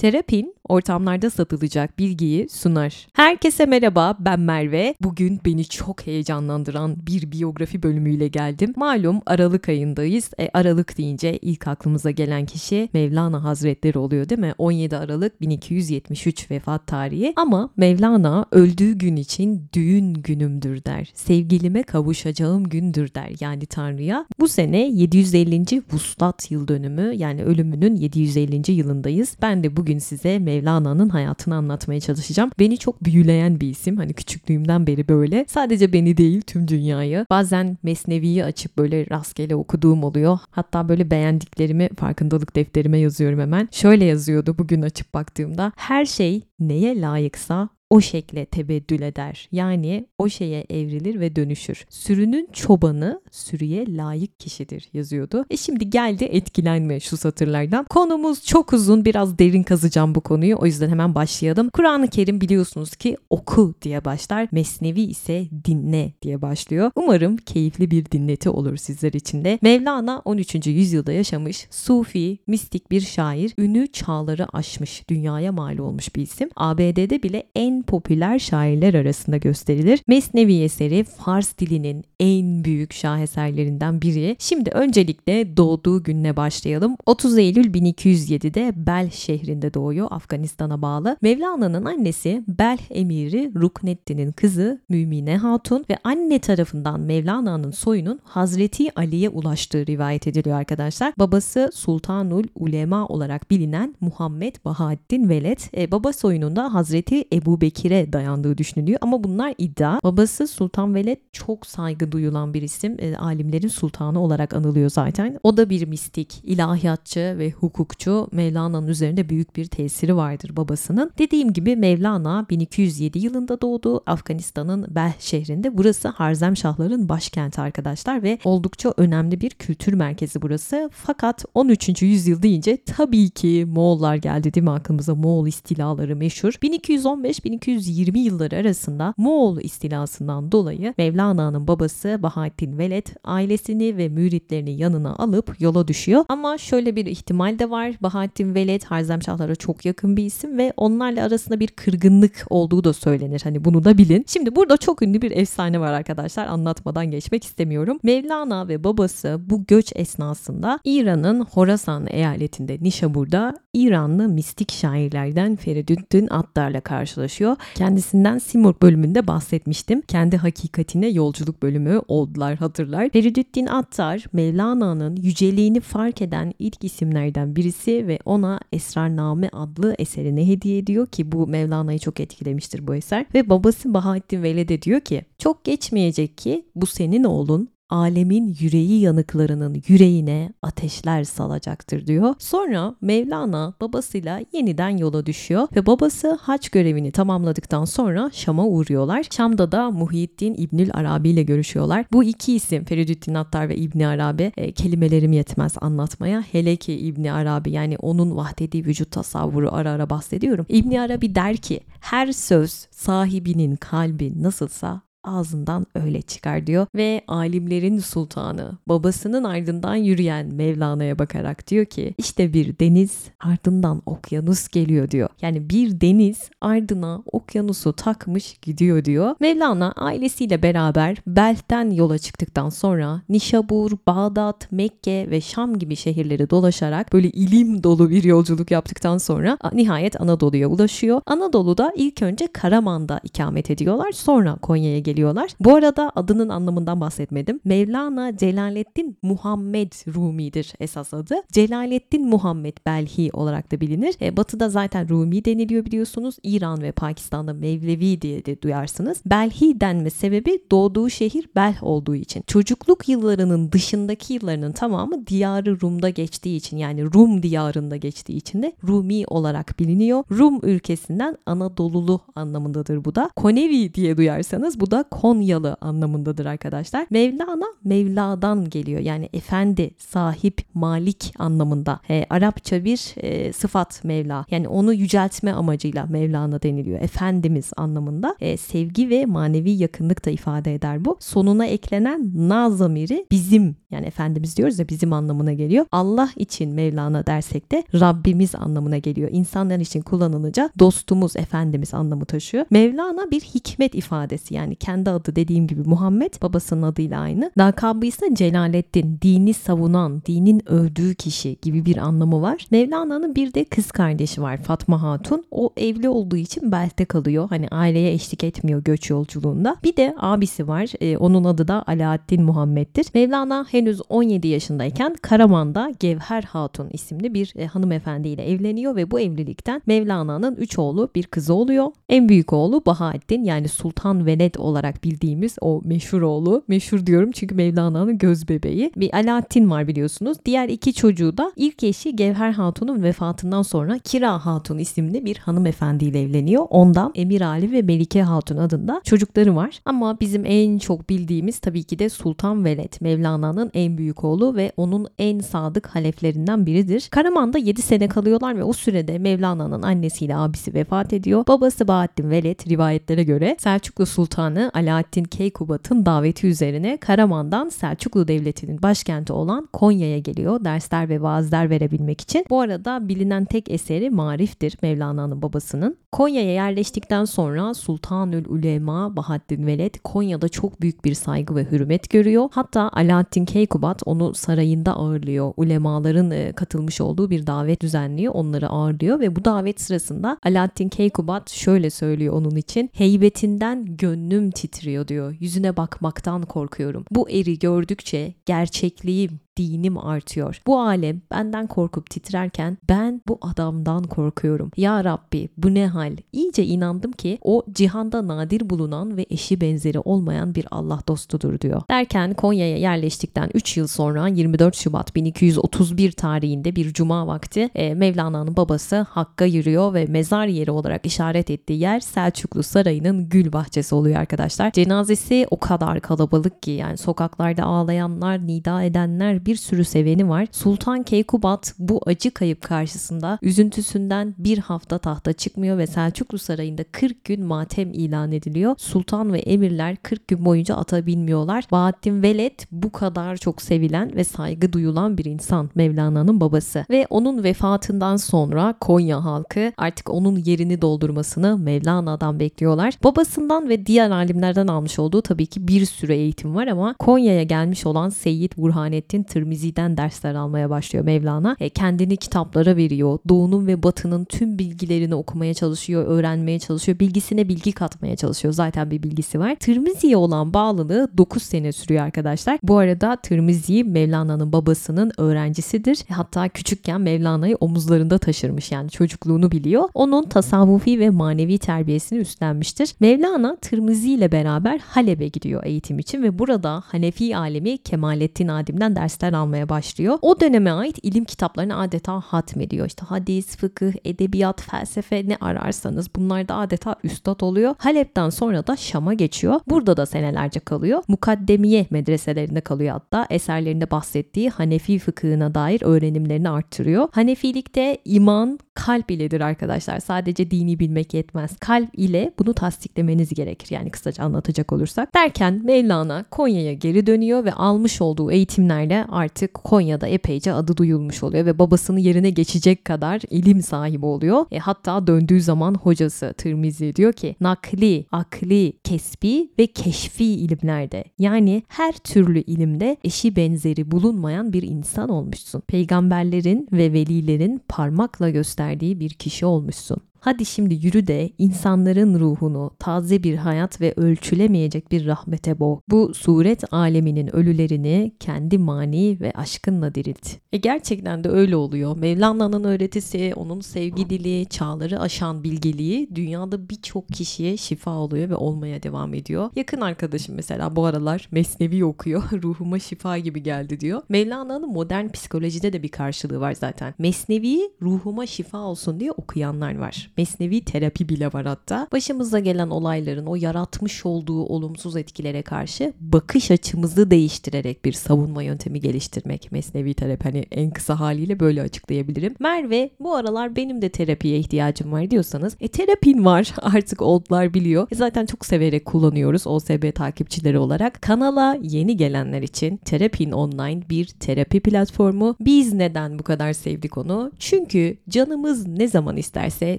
Terapin ortamlarda satılacak bilgiyi sunar. Herkese merhaba ben Merve. Bugün beni çok heyecanlandıran bir biyografi bölümüyle geldim. Malum Aralık ayındayız. E, Aralık deyince ilk aklımıza gelen kişi Mevlana Hazretleri oluyor değil mi? 17 Aralık 1273 vefat tarihi. Ama Mevlana öldüğü gün için düğün günümdür der. Sevgilime kavuşacağım gündür der yani Tanrı'ya. Bu sene 750. Vuslat yıl dönümü yani ölümünün 750. yılındayız. Ben de bugün size Mevlana'nın hayatını anlatmaya çalışacağım. Beni çok büyüleyen bir isim. Hani küçüklüğümden beri böyle. Sadece beni değil tüm dünyayı. Bazen Mesnevi'yi açıp böyle rastgele okuduğum oluyor. Hatta böyle beğendiklerimi farkındalık defterime yazıyorum hemen. Şöyle yazıyordu bugün açıp baktığımda. Her şey neye layıksa o şekle tebeddül eder. Yani o şeye evrilir ve dönüşür. Sürünün çobanı sürüye layık kişidir yazıyordu. E şimdi geldi etkilenme şu satırlardan. Konumuz çok uzun biraz derin kazacağım bu konuyu o yüzden hemen başlayalım. Kur'an-ı Kerim biliyorsunuz ki oku diye başlar. Mesnevi ise dinle diye başlıyor. Umarım keyifli bir dinleti olur sizler için de. Mevlana 13. yüzyılda yaşamış, sufi, mistik bir şair, ünü çağları aşmış, dünyaya mal olmuş bir isim. ABD'de bile en popüler şairler arasında gösterilir. Mesnevi eseri Fars dilinin en büyük şaheserlerinden biri. Şimdi öncelikle doğduğu gününe başlayalım. 30 Eylül 1207'de Bel şehrinde doğuyor Afganistan'a bağlı. Mevlana'nın annesi Bel emiri Rukneddin'in kızı Mümine Hatun ve anne tarafından Mevlana'nın soyunun Hazreti Ali'ye ulaştığı rivayet ediliyor arkadaşlar. Babası Sultanul Ulema olarak bilinen Muhammed Bahaddin Veled. E, baba soyununda Hazreti Ebu Bekir Bekir'e dayandığı düşünülüyor ama bunlar iddia. Babası Sultan Veled çok saygı duyulan bir isim. E, alimlerin sultanı olarak anılıyor zaten. O da bir mistik, ilahiyatçı ve hukukçu. Mevlana'nın üzerinde büyük bir tesiri vardır babasının. Dediğim gibi Mevlana 1207 yılında doğdu. Afganistan'ın Bel şehrinde. Burası Harzemşahların başkenti arkadaşlar ve oldukça önemli bir kültür merkezi burası. Fakat 13. yüzyıl deyince tabii ki Moğollar geldi değil mi aklımıza? Moğol istilaları meşhur. 1215 1220 yılları arasında Moğol istilasından dolayı Mevlana'nın babası Bahattin Veled ailesini ve müritlerini yanına alıp yola düşüyor. Ama şöyle bir ihtimal de var. Bahattin Veled Harzemşahlara çok yakın bir isim ve onlarla arasında bir kırgınlık olduğu da söylenir. Hani bunu da bilin. Şimdi burada çok ünlü bir efsane var arkadaşlar. Anlatmadan geçmek istemiyorum. Mevlana ve babası bu göç esnasında İran'ın Horasan eyaletinde Nişabur'da İranlı mistik şairlerden Feridüddin Attar'la karşılaşıyor. Kendisinden Simur bölümünde bahsetmiştim. Kendi hakikatine yolculuk bölümü oldular hatırlar. Feridüddin Attar, Mevlana'nın yüceliğini fark eden ilk isimlerden birisi ve ona Esrarname adlı eserini hediye ediyor ki bu Mevlana'yı çok etkilemiştir bu eser. Ve babası Bahattin Veled diyor ki çok geçmeyecek ki bu senin oğlun alemin yüreği yanıklarının yüreğine ateşler salacaktır diyor. Sonra Mevlana babasıyla yeniden yola düşüyor ve babası haç görevini tamamladıktan sonra Şam'a uğruyorlar. Şam'da da Muhyiddin İbnül Arabi ile görüşüyorlar. Bu iki isim Feridüddin Attar ve İbni Arabi e, kelimelerim yetmez anlatmaya. Hele ki İbni Arabi yani onun vahdedi vücut tasavvuru ara ara bahsediyorum. İbni Arabi der ki her söz sahibinin kalbi nasılsa ağzından öyle çıkar diyor ve alimlerin sultanı babasının ardından yürüyen Mevlana'ya bakarak diyor ki işte bir deniz ardından okyanus geliyor diyor. Yani bir deniz ardına okyanusu takmış gidiyor diyor. Mevlana ailesiyle beraber Belh'ten yola çıktıktan sonra Nişabur, Bağdat, Mekke ve Şam gibi şehirleri dolaşarak böyle ilim dolu bir yolculuk yaptıktan sonra nihayet Anadolu'ya ulaşıyor. Anadolu'da ilk önce Karaman'da ikamet ediyorlar sonra Konya'ya geliyorlar. Bu arada adının anlamından bahsetmedim. Mevlana Celaleddin Muhammed Rumi'dir esas adı. Celaleddin Muhammed Belhi olarak da bilinir. E, batı'da zaten Rumi deniliyor biliyorsunuz. İran ve Pakistan'da Mevlevi diye de duyarsınız. Belhi denme sebebi doğduğu şehir Belh olduğu için. Çocukluk yıllarının dışındaki yıllarının tamamı diyarı Rum'da geçtiği için yani Rum diyarında geçtiği için de Rumi olarak biliniyor. Rum ülkesinden Anadolulu anlamındadır bu da. Konevi diye duyarsanız bu da Konyalı anlamındadır arkadaşlar. Mevlana Mevla'dan geliyor. Yani efendi, sahip, malik anlamında. E, Arapça bir e, sıfat Mevla. Yani onu yüceltme amacıyla Mevlana deniliyor. Efendimiz anlamında. E, sevgi ve manevi yakınlık da ifade eder bu. Sonuna eklenen na zamiri bizim yani Efendimiz diyoruz ya bizim anlamına geliyor. Allah için Mevlana dersek de Rabbimiz anlamına geliyor. İnsanlar için kullanılınca dostumuz, Efendimiz anlamı taşıyor. Mevlana bir hikmet ifadesi yani kendi adı dediğim gibi Muhammed babasının adıyla aynı. Lakabı ise Celaleddin, dini savunan, dinin övdüğü kişi gibi bir anlamı var. Mevlana'nın bir de kız kardeşi var Fatma Hatun. O evli olduğu için Belt'te kalıyor. Hani aileye eşlik etmiyor göç yolculuğunda. Bir de abisi var. Ee, onun adı da Alaaddin Muhammed'dir. Mevlana henüz 17 yaşındayken Karaman'da Gevher Hatun isimli bir e, hanımefendiyle evleniyor ve bu evlilikten Mevlana'nın 3 oğlu bir kızı oluyor. En büyük oğlu Bahaettin yani Sultan Veled olarak bildiğimiz o meşhur oğlu. Meşhur diyorum çünkü Mevlana'nın göz bebeği. Bir Alaaddin var biliyorsunuz. Diğer iki çocuğu da ilk eşi Gevher Hatun'un vefatından sonra Kira Hatun isimli bir hanımefendiyle evleniyor. Ondan Emir Ali ve Melike Hatun adında çocukları var. Ama bizim en çok bildiğimiz tabii ki de Sultan Veled. Mevlana'nın en büyük oğlu ve onun en sadık haleflerinden biridir. Karaman'da 7 sene kalıyorlar ve o sürede Mevlana'nın annesiyle abisi vefat ediyor. Babası Bahattin Veled rivayetlere göre Selçuklu Sultanı Alaaddin Keykubat'ın daveti üzerine Karaman'dan Selçuklu Devleti'nin başkenti olan Konya'ya geliyor dersler ve vaazlar verebilmek için. Bu arada bilinen tek eseri Marif'tir Mevlana'nın babasının. Konya'ya yerleştikten sonra Sultanül Ulema Bahattin Veled Konya'da çok büyük bir saygı ve hürmet görüyor. Hatta Alaaddin Keykubat onu sarayında ağırlıyor. Ulemaların e, katılmış olduğu bir davet düzenliyor. Onları ağırlıyor ve bu davet sırasında Alaaddin Keykubat şöyle söylüyor onun için. Heybetinden gönlüm titriyor diyor. Yüzüne bakmaktan korkuyorum. Bu eri gördükçe gerçekliğim, dinim artıyor. Bu alem benden korkup titrerken ben bu adamdan korkuyorum. Ya Rabbi bu ne hal? İyice inandım ki o cihanda nadir bulunan ve eşi benzeri olmayan bir Allah dostudur diyor. Derken Konya'ya yerleştikten 3 yıl sonra 24 Şubat 1231 tarihinde bir cuma vakti e, Mevlana'nın babası Hakk'a yürüyor ve mezar yeri olarak işaret ettiği yer Selçuklu Sarayı'nın gül bahçesi oluyor arkadaşlar. Cenazesi o kadar kalabalık ki yani sokaklarda ağlayanlar, nida edenler bir sürü seveni var. Sultan Keykubat bu acı kayıp karşısında üzüntüsünden bir hafta tahta çıkmıyor ve Selçuklu Sarayı'nda 40 gün matem ilan ediliyor. Sultan ve emirler 40 gün boyunca ata binmiyorlar. Bahattin Veled bu kadar çok sevilen ve saygı duyulan bir insan Mevlana'nın babası ve onun vefatından sonra Konya halkı artık onun yerini doldurmasını Mevlana'dan bekliyorlar. Babasından ve diğer alimlerden almış olduğu tabii ki bir sürü eğitim var ama Konya'ya gelmiş olan Seyyid Burhanettin Tirmizi'den dersler almaya başlıyor Mevlana. E, kendini kitaplara veriyor. Doğunun ve batının tüm bilgilerini okumaya çalışıyor, öğrenmeye çalışıyor. Bilgisine bilgi katmaya çalışıyor. Zaten bir bilgisi var. Tirmizi'ye olan bağlılığı 9 sene sürüyor arkadaşlar. Bu arada Tirmizi Mevlana'nın babasının öğrencisidir. E, hatta küçükken Mevlana'yı omuzlarında taşırmış yani çocukluğunu biliyor. Onun tasavvufi ve manevi terbiyesini üstlenmiştir. Mevlana Tirmizi ile beraber Halep'e gidiyor eğitim için ve burada Hanefi alemi Kemalettin Adim'den dersler almaya başlıyor. O döneme ait ilim kitaplarını adeta hatmediyor. İşte hadis, fıkıh, edebiyat, felsefe ne ararsanız bunlar da adeta üstad oluyor. Halep'ten sonra da Şam'a geçiyor. Burada da senelerce kalıyor. Mukaddemiye medreselerinde kalıyor hatta. Eserlerinde bahsettiği Hanefi fıkhına dair öğrenimlerini arttırıyor. Hanefilikte iman kalp iledir arkadaşlar. Sadece dini bilmek yetmez. Kalp ile bunu tasdiklemeniz gerekir. Yani kısaca anlatacak olursak. Derken Mevlana Konya'ya geri dönüyor ve almış olduğu eğitimlerle artık Konya'da epeyce adı duyulmuş oluyor ve babasının yerine geçecek kadar ilim sahibi oluyor. E, hatta döndüğü zaman hocası Tirmizi diyor ki nakli, akli, kesbi ve keşfi ilimlerde yani her türlü ilimde eşi benzeri bulunmayan bir insan olmuşsun. Peygamberlerin ve velilerin parmakla gösterdiği bir kişi olmuşsun. Hadi şimdi yürü de insanların ruhunu taze bir hayat ve ölçülemeyecek bir rahmete boğ. Bu suret aleminin ölülerini kendi mani ve aşkınla dirilt. E gerçekten de öyle oluyor. Mevlana'nın öğretisi, onun sevgi dili, çağları aşan bilgeliği dünyada birçok kişiye şifa oluyor ve olmaya devam ediyor. Yakın arkadaşım mesela bu aralar Mesnevi okuyor. Ruhuma şifa gibi geldi diyor. Mevlana'nın modern psikolojide de bir karşılığı var zaten. Mesnevi ruhuma şifa olsun diye okuyanlar var. Mesnevi terapi bile var hatta. Başımıza gelen olayların o yaratmış olduğu olumsuz etkilere karşı bakış açımızı değiştirerek bir savunma yöntemi geliştirmek mesnevi terapi. Hani en kısa haliyle böyle açıklayabilirim. Merve bu aralar benim de terapiye ihtiyacım var diyorsanız e terapin var artık oldlar biliyor. E, zaten çok severek kullanıyoruz OSB takipçileri olarak. Kanala yeni gelenler için Terapin Online bir terapi platformu. Biz neden bu kadar sevdik onu? Çünkü canımız ne zaman isterse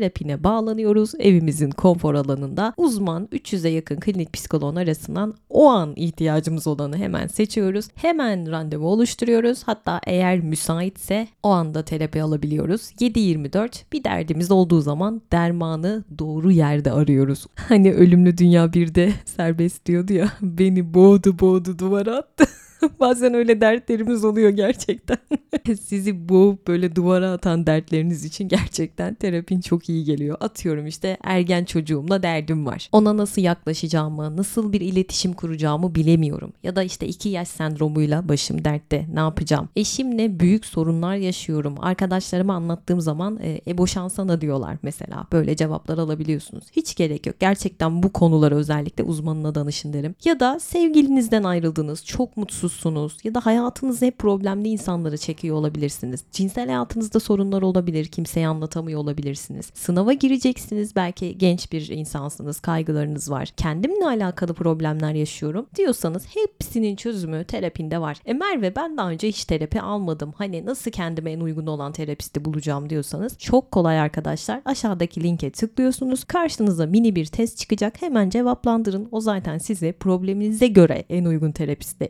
terapine bağlanıyoruz. Evimizin konfor alanında uzman 300'e yakın klinik psikoloğun arasından o an ihtiyacımız olanı hemen seçiyoruz. Hemen randevu oluşturuyoruz. Hatta eğer müsaitse o anda terapi alabiliyoruz. 7-24 bir derdimiz olduğu zaman dermanı doğru yerde arıyoruz. Hani ölümlü dünya bir de serbest diyordu ya beni boğdu boğdu duvara attı. Bazen öyle dertlerimiz oluyor gerçekten. Sizi boğup böyle duvara atan dertleriniz için gerçekten terapin çok iyi geliyor. Atıyorum işte ergen çocuğumla derdim var. Ona nasıl yaklaşacağımı, nasıl bir iletişim kuracağımı bilemiyorum. Ya da işte iki yaş sendromuyla başım dertte ne yapacağım? Eşimle büyük sorunlar yaşıyorum. Arkadaşlarıma anlattığım zaman e, e boşansana diyorlar mesela. Böyle cevaplar alabiliyorsunuz. Hiç gerek yok. Gerçekten bu konulara özellikle uzmanına danışın derim. Ya da sevgilinizden ayrıldınız. Çok mutsuzsunuz. Ya da hayatınızda hep problemli insanları çekiyor olabilirsiniz. Cinsel hayatınızda sorunlar olabilir. Kimseye anlatamıyor olabilirsiniz. Sınava gireceksiniz. Belki genç bir insansınız. Kaygılarınız var. Kendimle alakalı problemler yaşıyorum diyorsanız hepsinin çözümü terapinde var. E Merve ben daha önce hiç terapi almadım. Hani nasıl kendime en uygun olan terapisti bulacağım diyorsanız çok kolay arkadaşlar. Aşağıdaki linke tıklıyorsunuz. Karşınıza mini bir test çıkacak. Hemen cevaplandırın. O zaten size probleminize göre en uygun terapistle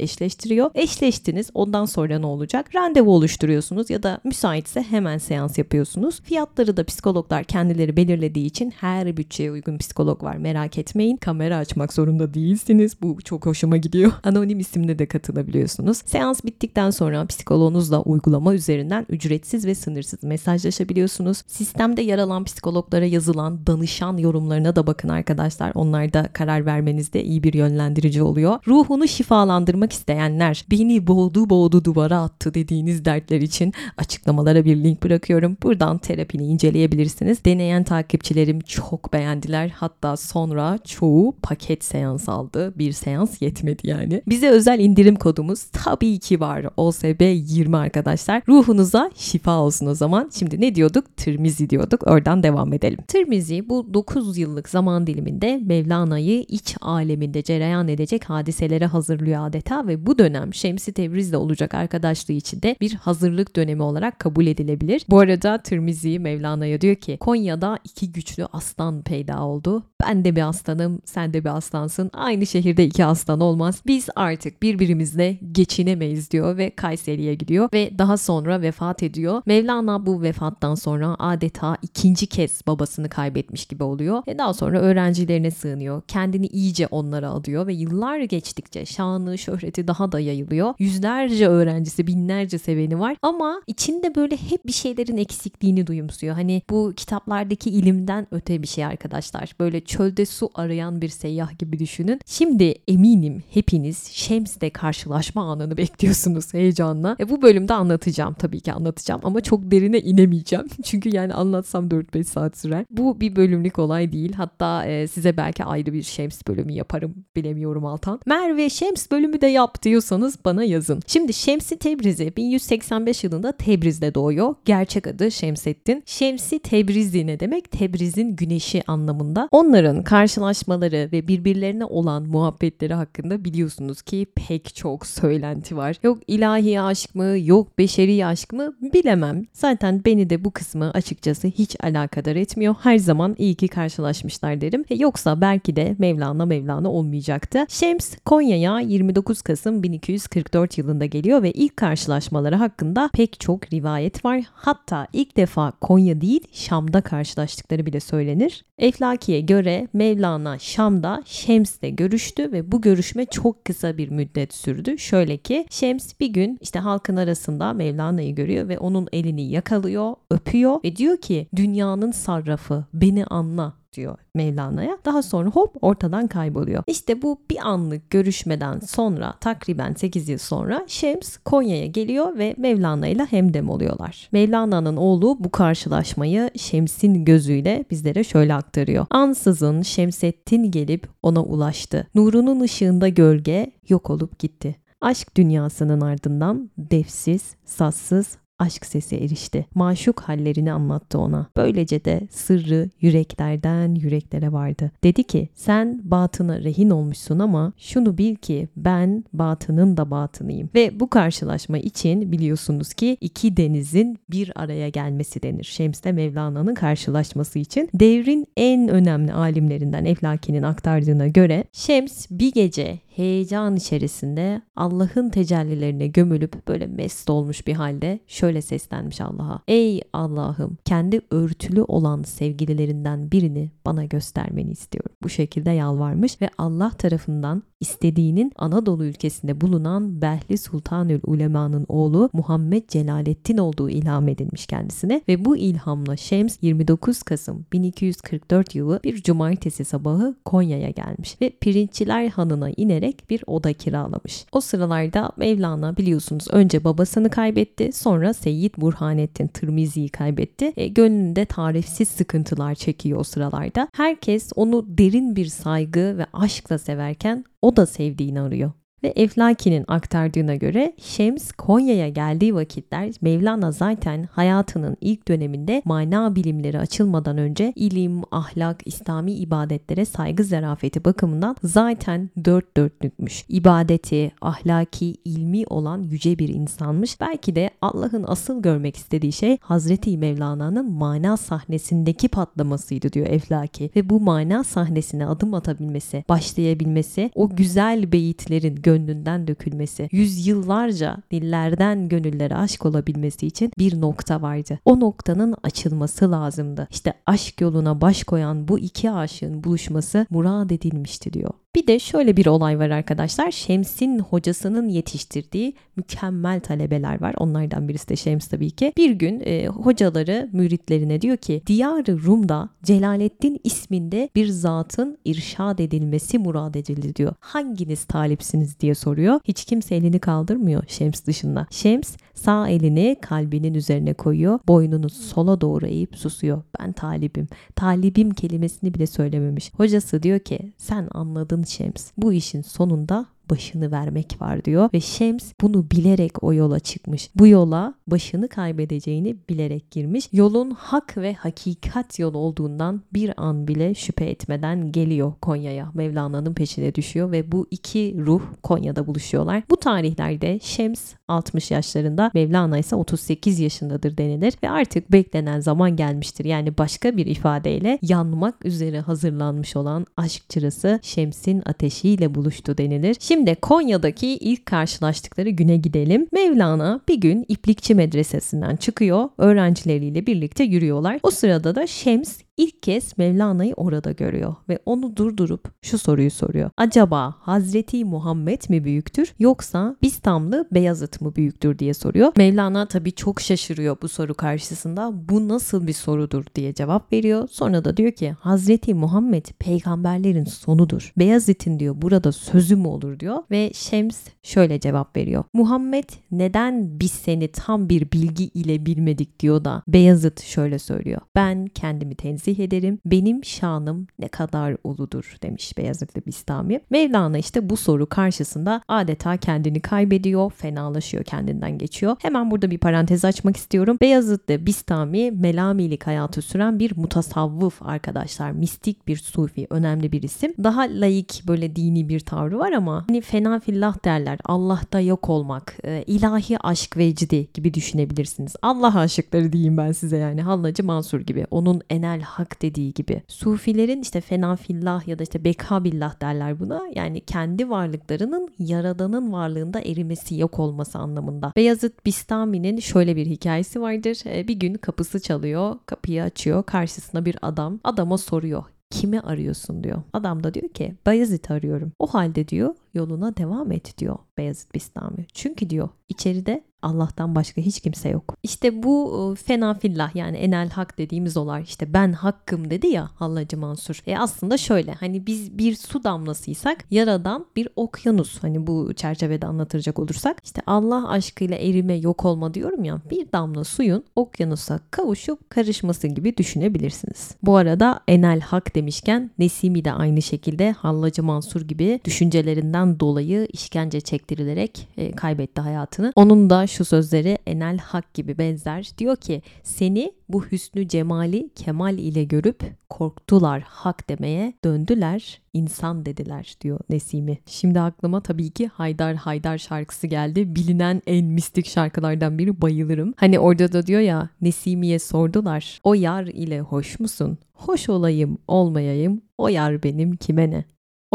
eşleştiriyor. Eşleştiniz. Ondan sonra ne olacak? Randevu oluşturuyorsunuz ya da müsaitse hemen seans yapıyorsunuz. Fiyatları da psikologlar kendileri belirlediği için her bütçeye uygun psikolog var. Merak etmeyin. Kamera açmak zorunda değilsiniz. Bu çok hoşuma gidiyor. Anonim isimle de katılabiliyorsunuz. Seans bittikten sonra psikoloğunuzla uygulama üzerinden ücretsiz ve sınırsız mesajlaşabiliyorsunuz. Sistemde yer alan psikologlara yazılan danışan yorumlarına da bakın arkadaşlar. Onlar da karar vermenizde iyi bir yönlendirici oluyor. Ruhunu şifalandırmak isteyenler beni boğdu boğdu duvara attı dediğiniz dertler için açıklamalara bir link bırakıyorum. Buradan terapini inceleyebilirsiniz. Deneyen takipçilerim çok beğendiler. Hatta sonra çoğu paket seans aldı. Bir seans yetmedi yani. Bize özel indirim kodumuz tabii ki var. OSB 20 arkadaşlar. Ruhunuza şifa olsun o zaman. Şimdi ne diyorduk? Tirmizi diyorduk. Oradan devam edelim. Tirmizi bu 9 yıllık zaman diliminde Mevlana'yı iç aleminde cereyan edecek hadiselere hazırlıyor adeta ve bu dönem Şemsi Tebriz'le olacak arkadaşlığı için de bir hazırlık dönemi olarak kabul edilebilir. Bu arada Tirmizi Mevlana'ya diyor ki Konya'da iki güçlü aslan peyda oldu. Ben de bir aslanım, sen de bir aslansın. Aynı şehirde iki aslan olmaz. Biz artık birbirimizle geçinemeyiz diyor ve Kayseri'ye gidiyor ve daha sonra vefat ediyor. Mevlana bu vefattan sonra adeta ikinci kez babasını kaybetmiş gibi oluyor. Ve daha sonra öğrencilerine sığınıyor. Kendini iyice onlara adıyor ve yıllar geçtikçe şanı, şöhreti daha da yayılıyor. Yüzlerce öğrencisi, binlerce seveni var ama içinde böyle hep bir şeylerin eksikliğini duyumsuyor. Hani bu kitaplardaki ilimden öte bir şey arkadaşlar. Böyle çölde su arayan bir seyyah gibi düşünün. Şimdi eminim hepiniz Şems'le karşılaşma anını bekliyorsunuz heyecanla. E bu bölümde anlatacağım tabii ki anlatacağım ama çok derine inemeyeceğim. Çünkü yani anlatsam 4-5 saat sürer. Bu bir bölümlük olay değil. Hatta e, size belki ayrı bir Şems bölümü yaparım. Bilemiyorum Altan. Merve Şems bölümü de yap diyorsanız bana yazın. Şimdi Şemsi Tebrizi 1185 yılında Tebriz'de doğuyor. Gerçek adı Şemseddin. Şemsi Tebrizi ne demek? Tebriz'in güneşi anlamında. Onların karşılaşmaları ve birbirlerine olan muhabbetleri hakkında biliyorsunuz ki pek çok söylenti var. Yok ilahi aşk mı, yok beşeri aşk mı bilemem. Zaten beni de bu kısmı açıkçası hiç alakadar etmiyor. Her zaman iyi ki karşılaşmışlar derim. Yoksa belki de Mevlana Mevlana olmayacaktı. Şems Konya'ya 29 Kasım 1244 yılında geliyor ve ilk karşılaşmaları hakkında pek çok rivayet var. Hatta ilk defa Konya değil Şam'da karşılaştıkları bile söylenir. Eflaki'ye göre Mevlana Şam'da Şems'le görüştü ve bu görüşme çok kısa bir müddet sürdü. Şöyle ki Şems bir gün işte halkın arasında Mevlana'yı görüyor ve onun elini yakalıyor, öpüyor ve diyor ki dünyanın sarrafı beni anla diyor Mevlana'ya. Daha sonra hop ortadan kayboluyor. İşte bu bir anlık görüşmeden sonra takriben 8 yıl sonra Şems Konya'ya geliyor ve Mevlana ile hemdem oluyorlar. Mevlana'nın oğlu bu karşılaşmayı Şems'in gözüyle bizlere şöyle aktarıyor. Ansızın Şemsettin gelip ona ulaştı. Nurunun ışığında gölge yok olup gitti. Aşk dünyasının ardından defsiz, sassız, aşk sesi erişti. Maşuk hallerini anlattı ona. Böylece de sırrı yüreklerden yüreklere vardı. Dedi ki sen batına rehin olmuşsun ama şunu bil ki ben batının da batınıyım. Ve bu karşılaşma için biliyorsunuz ki iki denizin bir araya gelmesi denir. Şems ile Mevlana'nın karşılaşması için. Devrin en önemli alimlerinden Eflaki'nin aktardığına göre Şems bir gece heyecan içerisinde Allah'ın tecellilerine gömülüp böyle mest olmuş bir halde şöyle seslenmiş Allah'a. Ey Allah'ım kendi örtülü olan sevgililerinden birini bana göstermeni istiyorum. Bu şekilde yalvarmış ve Allah tarafından istediğinin Anadolu ülkesinde bulunan Behli Sultanül Ulema'nın oğlu Muhammed Celalettin olduğu ilham edilmiş kendisine ve bu ilhamla Şems 29 Kasım 1244 yılı bir cumartesi sabahı Konya'ya gelmiş ve Pirinççiler Hanı'na inerek bir oda kiralamış. O sıralarda Mevlana biliyorsunuz önce babasını kaybetti sonra Seyyid Burhanettin Tırmizi'yi kaybetti. E, gönlünde tarifsiz sıkıntılar çekiyor o sıralarda. Herkes onu derin bir saygı ve aşkla severken o da sevdiğini arıyor. Ve Eflaki'nin aktardığına göre Şems Konya'ya geldiği vakitler Mevlana zaten hayatının ilk döneminde mana bilimleri açılmadan önce ilim, ahlak, İslami ibadetlere saygı zarafeti bakımından zaten dört dörtlükmüş. İbadeti, ahlaki, ilmi olan yüce bir insanmış. Belki de Allah'ın asıl görmek istediği şey Hazreti Mevlana'nın mana sahnesindeki patlamasıydı diyor Eflaki. Ve bu mana sahnesine adım atabilmesi, başlayabilmesi, o güzel beyitlerin gönlünden dökülmesi, yüzyıllarca dillerden gönüllere aşk olabilmesi için bir nokta vardı. O noktanın açılması lazımdı. İşte aşk yoluna baş koyan bu iki aşığın buluşması murad edilmişti diyor. Bir de şöyle bir olay var arkadaşlar. Şems'in hocasının yetiştirdiği mükemmel talebeler var. Onlardan birisi de Şems tabii ki. Bir gün e, hocaları müritlerine diyor ki Diyar-ı Rum'da Celaleddin isminde bir zatın irşad edilmesi murad edildi diyor. Hanginiz talipsiniz diye soruyor. Hiç kimse elini kaldırmıyor Şems dışında. Şems sağ elini kalbinin üzerine koyuyor. Boynunu sola doğru eğip susuyor. Ben talibim. Talibim kelimesini bile söylememiş. Hocası diyor ki sen anladın Şems. Bu işin sonunda başını vermek var diyor ve Şems bunu bilerek o yola çıkmış. Bu yola başını kaybedeceğini bilerek girmiş. Yolun hak ve hakikat yolu olduğundan bir an bile şüphe etmeden geliyor Konya'ya. Mevlana'nın peşine düşüyor ve bu iki ruh Konya'da buluşuyorlar. Bu tarihlerde Şems 60 yaşlarında, Mevlana ise 38 yaşındadır denilir ve artık beklenen zaman gelmiştir. Yani başka bir ifadeyle yanmak üzere hazırlanmış olan aşk çırası Şems'in ateşiyle buluştu denilir. Şimdi Konya'daki ilk karşılaştıkları güne gidelim. Mevlana bir gün İplikçi Medresesi'nden çıkıyor. Öğrencileriyle birlikte yürüyorlar. O sırada da Şems ilk kez Mevlana'yı orada görüyor ve onu durdurup şu soruyu soruyor. Acaba Hazreti Muhammed mi büyüktür yoksa Bistamlı Beyazıt mı büyüktür diye soruyor. Mevlana tabii çok şaşırıyor bu soru karşısında. Bu nasıl bir sorudur diye cevap veriyor. Sonra da diyor ki Hazreti Muhammed peygamberlerin sonudur. Beyazıt'ın diyor burada sözü mü olur diyor ve Şems şöyle cevap veriyor. Muhammed neden biz seni tam bir bilgi ile bilmedik diyor da Beyazıt şöyle söylüyor. Ben kendimi tenzih ederim. Benim şanım ne kadar uludur demiş Beyazıtlı Bistami. Mevlana işte bu soru karşısında adeta kendini kaybediyor, fenalaşıyor, kendinden geçiyor. Hemen burada bir parantez açmak istiyorum. Beyazıtlı Bistami melamilik hayatı süren bir mutasavvıf arkadaşlar. Mistik bir sufi, önemli bir isim. Daha laik böyle dini bir tavrı var ama hani fena fillah derler. Allah'ta yok olmak, e, ilahi aşk vecdi gibi düşünebilirsiniz. Allah aşıkları diyeyim ben size yani. Hallacı Mansur gibi. Onun enel hak dediği gibi. Sufilerin işte fena fillah ya da işte beka billah derler buna. Yani kendi varlıklarının yaradanın varlığında erimesi yok olması anlamında. Beyazıt Bistami'nin şöyle bir hikayesi vardır. E, bir gün kapısı çalıyor, kapıyı açıyor. Karşısına bir adam. Adama soruyor kimi arıyorsun diyor. Adam da diyor ki Bayezid'i arıyorum. O halde diyor yoluna devam et diyor Beyazıt Bistami. Çünkü diyor içeride Allah'tan başka hiç kimse yok. İşte bu e, fena fillah yani enel hak dediğimiz olay işte ben hakkım dedi ya Hallacı Mansur. E aslında şöyle hani biz bir su damlasıysak yaradan bir okyanus hani bu çerçevede anlatacak olursak işte Allah aşkıyla erime yok olma diyorum ya bir damla suyun okyanusa kavuşup karışması gibi düşünebilirsiniz. Bu arada enel hak demişken Nesimi de aynı şekilde Hallacı Mansur gibi düşüncelerinden dolayı işkence çektirilerek e, kaybetti hayatını. Onun da şu sözleri enel hak gibi benzer. Diyor ki seni bu hüsnü cemali kemal ile görüp korktular hak demeye döndüler insan dediler diyor Nesimi. Şimdi aklıma tabii ki Haydar Haydar şarkısı geldi. Bilinen en mistik şarkılardan biri bayılırım. Hani orada da diyor ya Nesimi'ye sordular o yar ile hoş musun? Hoş olayım olmayayım o yar benim kime ne?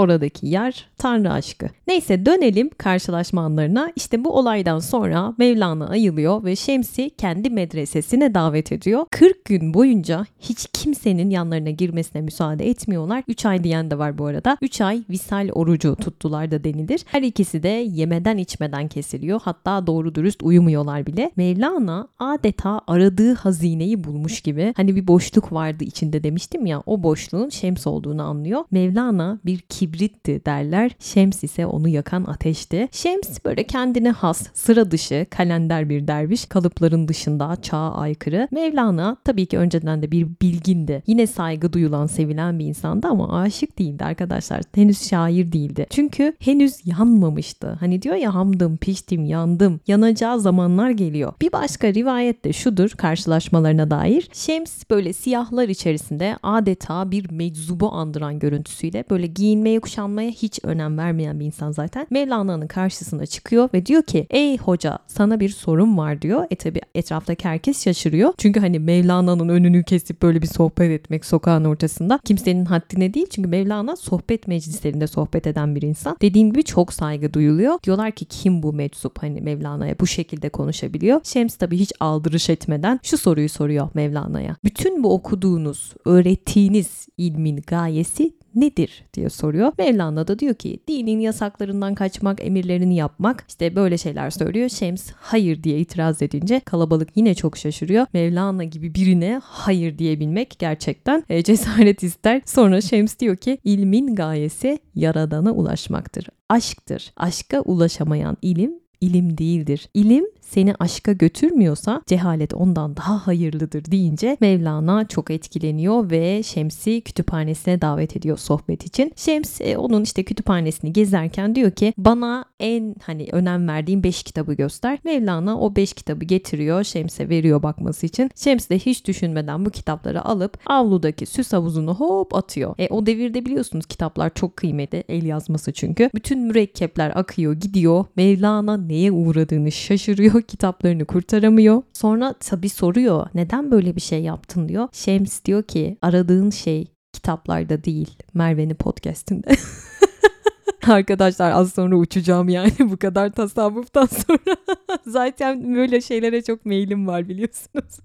Oradaki yer Tanrı aşkı. Neyse dönelim karşılaşma anlarına. İşte bu olaydan sonra Mevlana ayılıyor ve Şems'i kendi medresesine davet ediyor. 40 gün boyunca hiç kimsenin yanlarına girmesine müsaade etmiyorlar. 3 ay diyen de var bu arada. 3 ay visal orucu tuttular da denilir. Her ikisi de yemeden içmeden kesiliyor. Hatta doğru dürüst uyumuyorlar bile. Mevlana adeta aradığı hazineyi bulmuş gibi. Hani bir boşluk vardı içinde demiştim ya. O boşluğun Şems olduğunu anlıyor. Mevlana bir kibritti derler. Şems ise onu yakan ateşti. Şems böyle kendine has, sıra dışı, kalender bir derviş. Kalıpların dışında çağa aykırı. Mevlana tabii ki önceden de bir bilgindi. Yine saygı duyulan, sevilen bir insandı ama aşık değildi arkadaşlar. Henüz şair değildi. Çünkü henüz yanmamıştı. Hani diyor ya hamdım, piştim, yandım. Yanacağı zamanlar geliyor. Bir başka rivayet de şudur karşılaşmalarına dair. Şems böyle siyahlar içerisinde adeta bir meczubu andıran görüntüsüyle böyle giyinmeye kuşanmaya hiç önem vermeyen bir insan zaten. Mevlana'nın karşısına çıkıyor ve diyor ki ey hoca sana bir sorun var diyor. E tabi etraftaki herkes şaşırıyor. Çünkü hani Mevlana'nın önünü kesip böyle bir sohbet etmek sokağın ortasında kimsenin haddine değil. Çünkü Mevlana sohbet meclislerinde sohbet eden bir insan. Dediğim gibi çok saygı duyuluyor. Diyorlar ki kim bu meczup hani Mevlana'ya bu şekilde konuşabiliyor. Şems tabi hiç aldırış etmeden şu soruyu soruyor Mevlana'ya. Bütün bu okuduğunuz, öğrettiğiniz ilmin gayesi nedir diye soruyor. Mevlana da diyor ki dinin yasaklarından kaçmak, emirlerini yapmak işte böyle şeyler söylüyor. Şems hayır diye itiraz edince kalabalık yine çok şaşırıyor. Mevlana gibi birine hayır diyebilmek gerçekten e, cesaret ister. Sonra Şems diyor ki ilmin gayesi yaradana ulaşmaktır. Aşktır. Aşka ulaşamayan ilim ilim değildir. İlim seni aşka götürmüyorsa cehalet ondan daha hayırlıdır deyince Mevlana çok etkileniyor ve Şems'i kütüphanesine davet ediyor sohbet için. Şems e, onun işte kütüphanesini gezerken diyor ki bana en hani önem verdiğim 5 kitabı göster. Mevlana o 5 kitabı getiriyor Şems'e veriyor bakması için. Şems de hiç düşünmeden bu kitapları alıp avludaki süs havuzunu hop atıyor. E, o devirde biliyorsunuz kitaplar çok kıymetli el yazması çünkü. Bütün mürekkepler akıyor gidiyor. Mevlana neye uğradığını şaşırıyor kitaplarını kurtaramıyor. Sonra tabi soruyor neden böyle bir şey yaptın diyor. Şems diyor ki aradığın şey kitaplarda değil Merve'nin podcastinde. Arkadaşlar az sonra uçacağım yani bu kadar tasavvuftan sonra. Zaten böyle şeylere çok meylim var biliyorsunuz.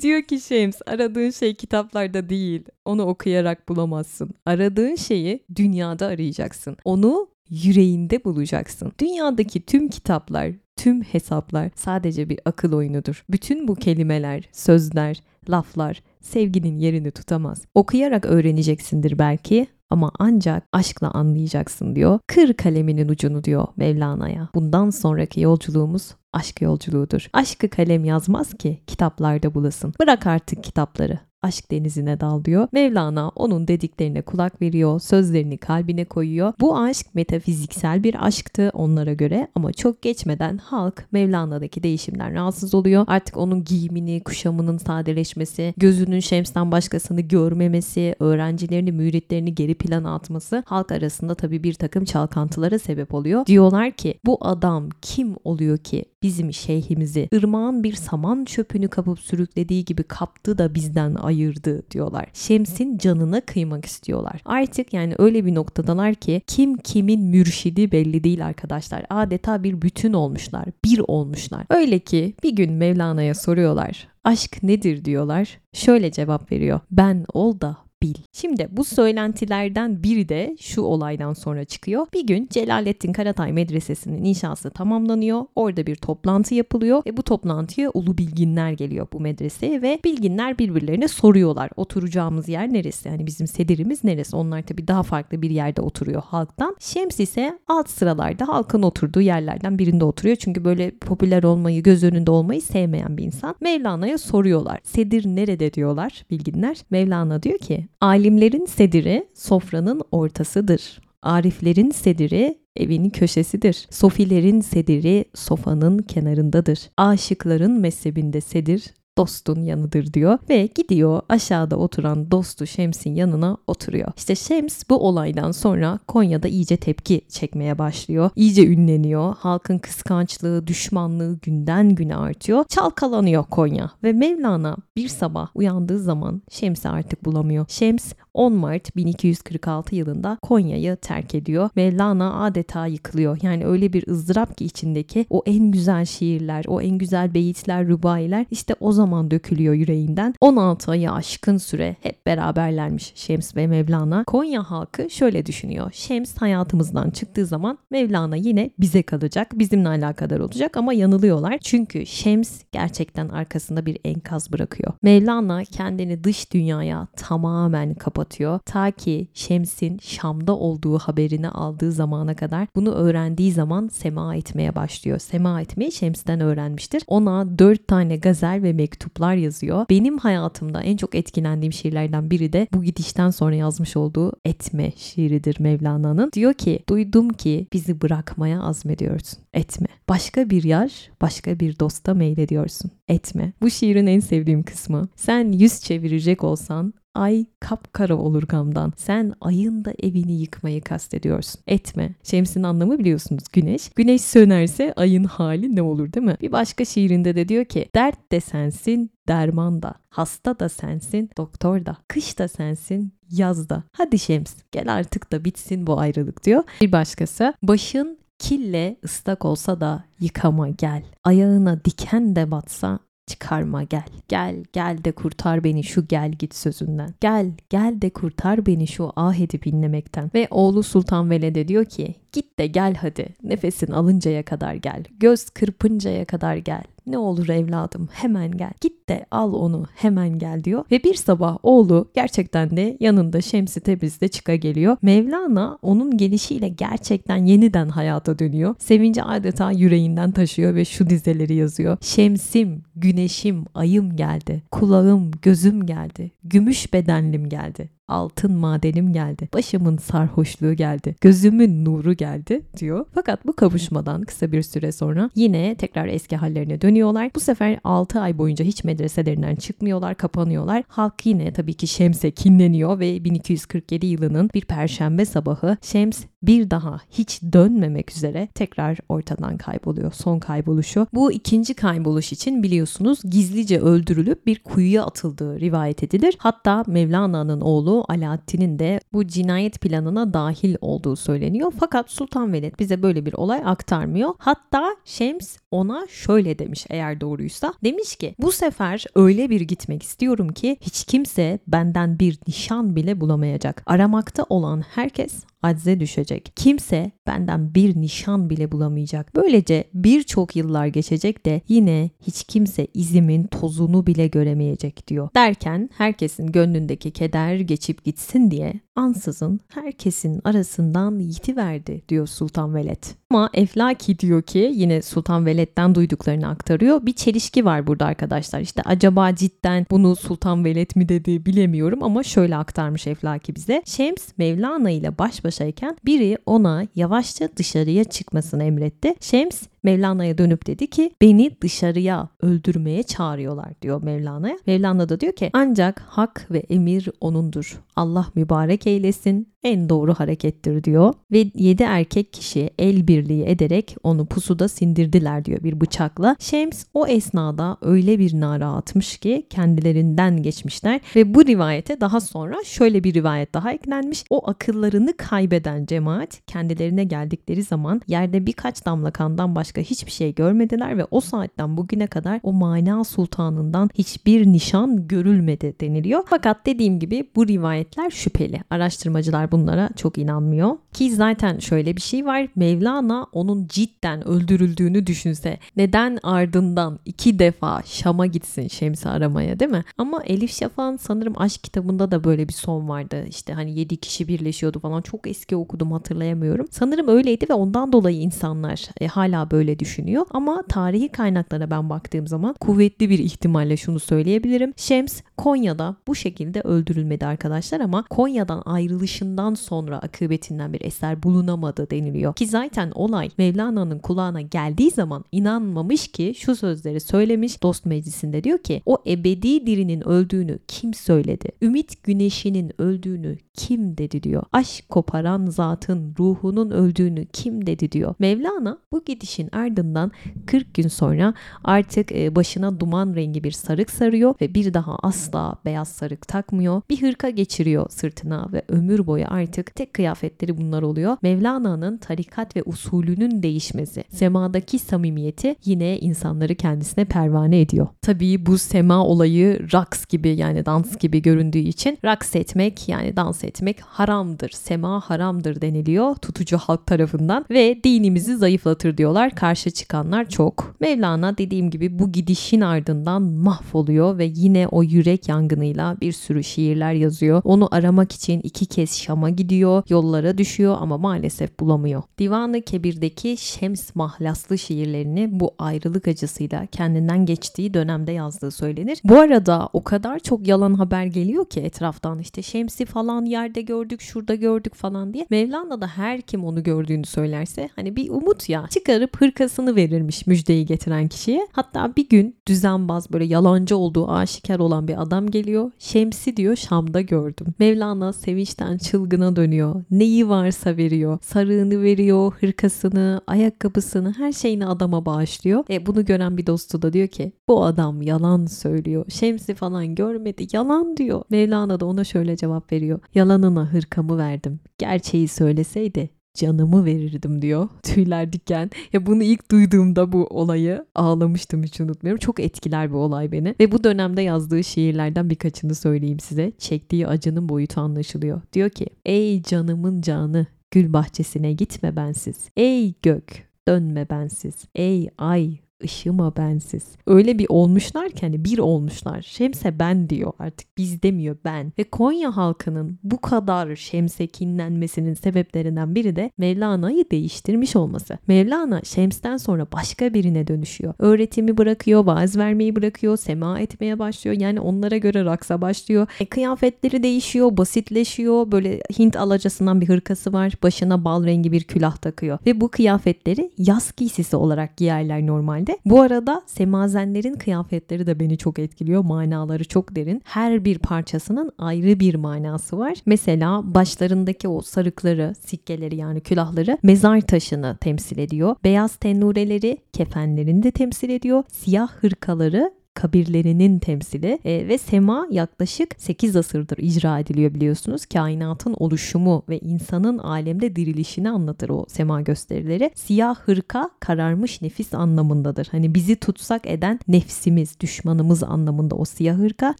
Diyor ki Şems aradığın şey kitaplarda değil. Onu okuyarak bulamazsın. Aradığın şeyi dünyada arayacaksın. Onu yüreğinde bulacaksın. Dünyadaki tüm kitaplar, tüm hesaplar sadece bir akıl oyunudur. Bütün bu kelimeler, sözler, laflar sevginin yerini tutamaz. Okuyarak öğreneceksindir belki ama ancak aşkla anlayacaksın diyor. Kır kaleminin ucunu diyor Mevlana'ya. Bundan sonraki yolculuğumuz aşk yolculuğudur. Aşkı kalem yazmaz ki kitaplarda bulasın. Bırak artık kitapları aşk denizine dal diyor. Mevlana onun dediklerine kulak veriyor, sözlerini kalbine koyuyor. Bu aşk metafiziksel bir aşktı onlara göre ama çok geçmeden halk Mevlana'daki değişimden rahatsız oluyor. Artık onun giyimini, kuşamının sadeleşmesi, gözünün Şems'ten başkasını görmemesi, öğrencilerini, müritlerini geri plana atması halk arasında tabii bir takım çalkantılara sebep oluyor. Diyorlar ki bu adam kim oluyor ki bizim şeyhimizi ırmağın bir saman çöpünü kapıp sürüklediği gibi kaptı da bizden ayırdı diyorlar. Şems'in canına kıymak istiyorlar. Artık yani öyle bir noktadalar ki kim kimin mürşidi belli değil arkadaşlar. Adeta bir bütün olmuşlar, bir olmuşlar. Öyle ki bir gün Mevlana'ya soruyorlar. Aşk nedir diyorlar. Şöyle cevap veriyor. Ben ol da bil. Şimdi bu söylentilerden biri de şu olaydan sonra çıkıyor. Bir gün Celalettin Karatay Medresesi'nin inşası tamamlanıyor. Orada bir toplantı yapılıyor ve bu toplantıya ulu bilginler geliyor bu medreseye ve bilginler birbirlerine soruyorlar. Oturacağımız yer neresi? Yani bizim sedirimiz neresi? Onlar tabii daha farklı bir yerde oturuyor halktan. Şems ise alt sıralarda halkın oturduğu yerlerden birinde oturuyor. Çünkü böyle popüler olmayı, göz önünde olmayı sevmeyen bir insan. Mevlana'ya soruyorlar. Sedir nerede diyorlar bilginler. Mevlana diyor ki alimlerin sediri sofranın ortasıdır. Ariflerin sediri evinin köşesidir. Sofilerin sediri sofanın kenarındadır. Aşıkların mezhebinde sedir dostun yanıdır diyor ve gidiyor aşağıda oturan dostu Şems'in yanına oturuyor. İşte Şems bu olaydan sonra Konya'da iyice tepki çekmeye başlıyor. İyice ünleniyor. Halkın kıskançlığı, düşmanlığı günden güne artıyor. Çalkalanıyor Konya ve Mevlana bir sabah uyandığı zaman Şems'i artık bulamıyor. Şems 10 Mart 1246 yılında Konya'yı terk ediyor. Mevlana adeta yıkılıyor. Yani öyle bir ızdırap ki içindeki o en güzel şiirler, o en güzel beyitler, rubailer işte o zaman dökülüyor yüreğinden. 16 ayı aşkın süre hep beraberlermiş Şems ve Mevlana. Konya halkı şöyle düşünüyor. Şems hayatımızdan çıktığı zaman Mevlana yine bize kalacak, bizimle alakadar olacak ama yanılıyorlar. Çünkü Şems gerçekten arkasında bir enkaz bırakıyor. Mevlana kendini dış dünyaya tamamen kapatıyor. Ta ki Şems'in Şam'da olduğu haberini aldığı zamana kadar bunu öğrendiği zaman sema etmeye başlıyor. Sema etmeyi Şems'ten öğrenmiştir. Ona dört tane gazel ve mektuplar yazıyor. Benim hayatımda en çok etkilendiğim şiirlerden biri de bu gidişten sonra yazmış olduğu Etme şiiridir Mevlana'nın. Diyor ki duydum ki bizi bırakmaya azmediyorsun. Etme. Başka bir yer, başka bir dosta meylediyorsun. Etme. Bu şiirin en sevdiğim kısmı. Sen yüz çevirecek olsan Ay kapkara olur gamdan. Sen ayın da evini yıkmayı kastediyorsun. Etme. Şems'in anlamı biliyorsunuz güneş. Güneş sönerse ayın hali ne olur değil mi? Bir başka şiirinde de diyor ki dert de sensin, derman da. Hasta da sensin, doktor da. Kış da sensin, yaz da. Hadi Şems gel artık da bitsin bu ayrılık diyor. Bir başkası başın kille ıslak olsa da yıkama gel. Ayağına diken de batsa çıkarma gel. Gel gel de kurtar beni şu gel git sözünden. Gel gel de kurtar beni şu ah edip inlemekten. Ve oğlu Sultan Veled'e diyor ki git de gel hadi nefesin alıncaya kadar gel. Göz kırpıncaya kadar gel. Ne olur evladım hemen gel. Git de al onu hemen gel diyor. Ve bir sabah oğlu gerçekten de yanında Şemsi Tebriz'de çıka geliyor. Mevlana onun gelişiyle gerçekten yeniden hayata dönüyor. Sevinci adeta yüreğinden taşıyor ve şu dizeleri yazıyor. Şemsim, güneşim, ayım geldi. Kulağım, gözüm geldi. Gümüş bedenlim geldi altın madenim geldi. Başımın sarhoşluğu geldi. Gözümün nuru geldi diyor. Fakat bu kavuşmadan kısa bir süre sonra yine tekrar eski hallerine dönüyorlar. Bu sefer 6 ay boyunca hiç medreselerinden çıkmıyorlar, kapanıyorlar. Halk yine tabii ki Şems'e kinleniyor ve 1247 yılının bir perşembe sabahı Şems bir daha hiç dönmemek üzere tekrar ortadan kayboluyor. Son kayboluşu. Bu ikinci kayboluş için biliyorsunuz gizlice öldürülüp bir kuyuya atıldığı rivayet edilir. Hatta Mevlana'nın oğlu Alaaddin'in de bu cinayet planına dahil olduğu söyleniyor. Fakat Sultan Veled bize böyle bir olay aktarmıyor. Hatta Şems ona şöyle demiş eğer doğruysa. Demiş ki bu sefer öyle bir gitmek istiyorum ki hiç kimse benden bir nişan bile bulamayacak. Aramakta olan herkes acze düşecek. Kimse benden bir nişan bile bulamayacak. Böylece birçok yıllar geçecek de yine hiç kimse izimin tozunu bile göremeyecek diyor. Derken herkesin gönlündeki keder geçip gitsin diye ansızın herkesin arasından yitiverdi diyor Sultan Veled. Ama Eflaki diyor ki yine Sultan Veled'den duyduklarını aktarıyor. Bir çelişki var burada arkadaşlar. İşte acaba cidden bunu Sultan Veled mi dedi bilemiyorum ama şöyle aktarmış Eflaki bize. Şems Mevlana ile baş başayken biri ona yavaşça dışarıya çıkmasını emretti. Şems Mevlana'ya dönüp dedi ki beni dışarıya öldürmeye çağırıyorlar diyor Mevlana'ya. Mevlana da diyor ki ancak hak ve emir onundur. Allah mübarek eylesin en doğru harekettir diyor. Ve yedi erkek kişi el birliği ederek onu pusuda sindirdiler diyor bir bıçakla. Şems o esnada öyle bir nara atmış ki kendilerinden geçmişler ve bu rivayete daha sonra şöyle bir rivayet daha eklenmiş. O akıllarını kaybeden cemaat kendilerine geldikleri zaman yerde birkaç damla kandan başka başka hiçbir şey görmediler ve o saatten bugüne kadar o mana sultanından hiçbir nişan görülmedi deniliyor. Fakat dediğim gibi bu rivayetler şüpheli. Araştırmacılar bunlara çok inanmıyor. Ki zaten şöyle bir şey var. Mevlana onun cidden öldürüldüğünü düşünse neden ardından iki defa Şam'a gitsin Şems'i aramaya değil mi? Ama Elif Şafak'ın sanırım aşk kitabında da böyle bir son vardı. İşte hani yedi kişi birleşiyordu falan. Çok eski okudum hatırlayamıyorum. Sanırım öyleydi ve ondan dolayı insanlar e, hala böyle düşünüyor. Ama tarihi kaynaklara ben baktığım zaman kuvvetli bir ihtimalle şunu söyleyebilirim. Şems Konya'da bu şekilde öldürülmedi arkadaşlar ama Konya'dan ayrılışından sonra akıbetinden bir eser bulunamadı deniliyor. Ki zaten olay Mevlana'nın kulağına geldiği zaman inanmamış ki şu sözleri söylemiş dost meclisinde diyor ki o ebedi dirinin öldüğünü kim söyledi? Ümit güneşinin öldüğünü kim dedi diyor. Aşk koparan zatın ruhunun öldüğünü kim dedi diyor. Mevlana bu gidişin ardından 40 gün sonra artık e, başına duman rengi bir sarık sarıyor ve bir daha asla beyaz sarık takmıyor. Bir hırka geçiriyor sırtına ve ömür boyu artık tek kıyafetleri bunlar oluyor. Mevlana'nın tarikat ve usulünün değişmesi, semadaki samimiyeti yine insanları kendisine pervane ediyor. Tabii bu sema olayı raks gibi yani dans gibi göründüğü için raks etmek yani dans etmek haramdır. Sema haramdır deniliyor tutucu halk tarafından ve dinimizi zayıflatır diyorlar. Karşı çıkanlar çok. Mevlana dediğim gibi bu gidişin ardından mahvoluyor ve yine o yürek yangınıyla bir sürü şiirler yazıyor. Onu aramak için iki kez Şam'a gidiyor, yollara düşüyor ama maalesef bulamıyor. Divanı Kebir'deki Şems mahlaslı şiirlerini bu ayrılık acısıyla kendinden geçtiği dönemde yazdığı söylenir. Bu arada o kadar çok yalan haber geliyor ki etraftan işte Şems'i falan yerde gördük, şurada gördük falan diye. Mevlana da her kim onu gördüğünü söylerse hani bir umut ya çıkarıp hırkasını verirmiş müjdeyi getiren kişiye. Hatta bir gün düzenbaz böyle yalancı olduğu aşikar olan bir adam geliyor. Şems'i diyor Şam'da gördüm. Mevlana sevinçten çılgına dönüyor. Neyi varsa veriyor. Sarığını veriyor, hırkasını, ayakkabısını, her şeyini adama bağışlıyor. E bunu gören bir dostu da diyor ki bu adam yalan söylüyor. Şems'i falan görmedi. Yalan diyor. Mevlana da ona şöyle cevap veriyor. Yalanına hırkamı verdim. Gerçeği söyleseydi canımı verirdim diyor. Tüyler diken. Ya bunu ilk duyduğumda bu olayı ağlamıştım hiç unutmuyorum. Çok etkiler bu olay beni. Ve bu dönemde yazdığı şiirlerden birkaçını söyleyeyim size. Çektiği acının boyutu anlaşılıyor. Diyor ki Ey canımın canı gül bahçesine gitme bensiz. Ey gök dönme bensiz. Ey ay ışıma bensiz. Öyle bir olmuşlar ki hani bir olmuşlar. Şemse ben diyor artık biz demiyor ben. Ve Konya halkının bu kadar Şems'e kinlenmesinin sebeplerinden biri de Mevlana'yı değiştirmiş olması. Mevlana Şems'ten sonra başka birine dönüşüyor. Öğretimi bırakıyor, vaaz vermeyi bırakıyor, sema etmeye başlıyor. Yani onlara göre raksa başlıyor. E, kıyafetleri değişiyor, basitleşiyor. Böyle Hint alacasından bir hırkası var. Başına bal rengi bir külah takıyor. Ve bu kıyafetleri yaz giysisi olarak giyerler normalde şekilde. Bu arada semazenlerin kıyafetleri de beni çok etkiliyor. Manaları çok derin. Her bir parçasının ayrı bir manası var. Mesela başlarındaki o sarıkları, sikkeleri yani külahları mezar taşını temsil ediyor. Beyaz tennureleri kefenlerini de temsil ediyor. Siyah hırkaları kabirlerinin temsili e, ve sema yaklaşık 8 asırdır icra ediliyor biliyorsunuz. Kainatın oluşumu ve insanın alemde dirilişini anlatır o sema gösterileri. Siyah hırka kararmış nefis anlamındadır. Hani bizi tutsak eden nefsimiz, düşmanımız anlamında o siyah hırka.